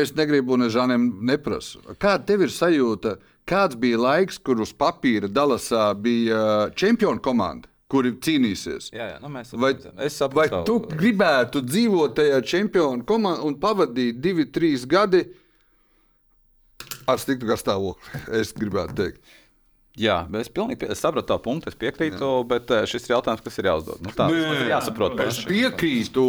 Es negribu ne žāniem neprasu. Kāda tev ir sajūta? Kāds bija laiks, kur uz papīra Dalasā bija čempionu komanda, kuri cīnīsies? Jā, jā, nu mēs Vai, es vai tu gribētu dzīvot tajā čempionu komandā un pavadīt divi, trīs gadi ar sliktu garstāvokli? Es gribētu teikt. Jā, es pilnīgi pie, es saprotu tā punktu, es piekrītu, jā. bet eh, šis ir jautājums, kas ir jāuzdod. Nu, tā tas ir jāsaprot. Es paši. piekrītu.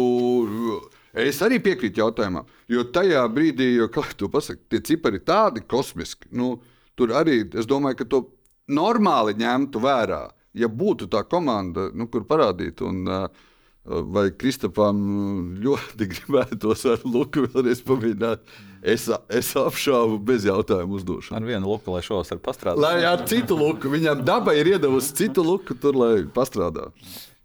Es arī piekrītu jautājumam, jo tajā brīdī, jo, kā tu pasaki, tie cipari ir tādi kosmiski. Nu, tur arī es domāju, ka to normāli ņemtu vērā. Ja būtu tā komanda, nu, kur parādīt, un uh, vai Kristapam ļoti gribētos ar Luku vēlreiz pamēģināt, es, es apšaubu bez jautājumu uzdošanu. Ar vienu luku, lai šos var pastrādāt. Lai ar citu luku, viņam daba ir iedavusi citu luku, tur lai pastrādā.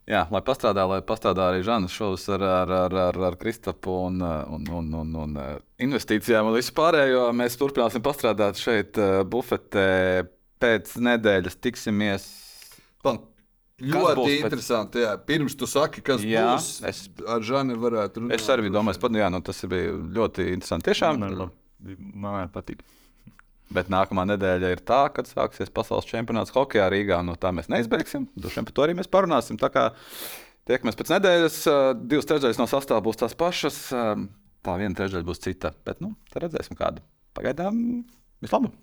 Jā, lai pastrādā, lai pastrādā arī Žanas šovs ar, ar, ar, ar, ar Kristapu un, un, un, un, un eh, investīcijām un visu pārējo. Mēs turpināsim pastrādāt šeit, eh, bufetē. Pēc nedēļas tiksimies. Kas ļoti būs pēc- interesanti. Jā. Pirms tu saki, kas Jā, būs, es- ar Žani varētu runāt. Es arī domāju, ka jā, nu, tas bija ļoti interesanti. Tiešām, Man, man arī patīk. Bet nākamā nedēļa ir tā, kad sāksies pasaules čempionāts hokeja Rīgā. No tā mēs neizbeigsim. Vien par to arī mēs parunāsim. Tā kā tiekamies pēc nedēļas, divas trešdaļas no sastāvā būs tās pašas, tā viena trešdaļa būs cita. Bet nu, redzēsim, kāda. Pagaidām vislabāk!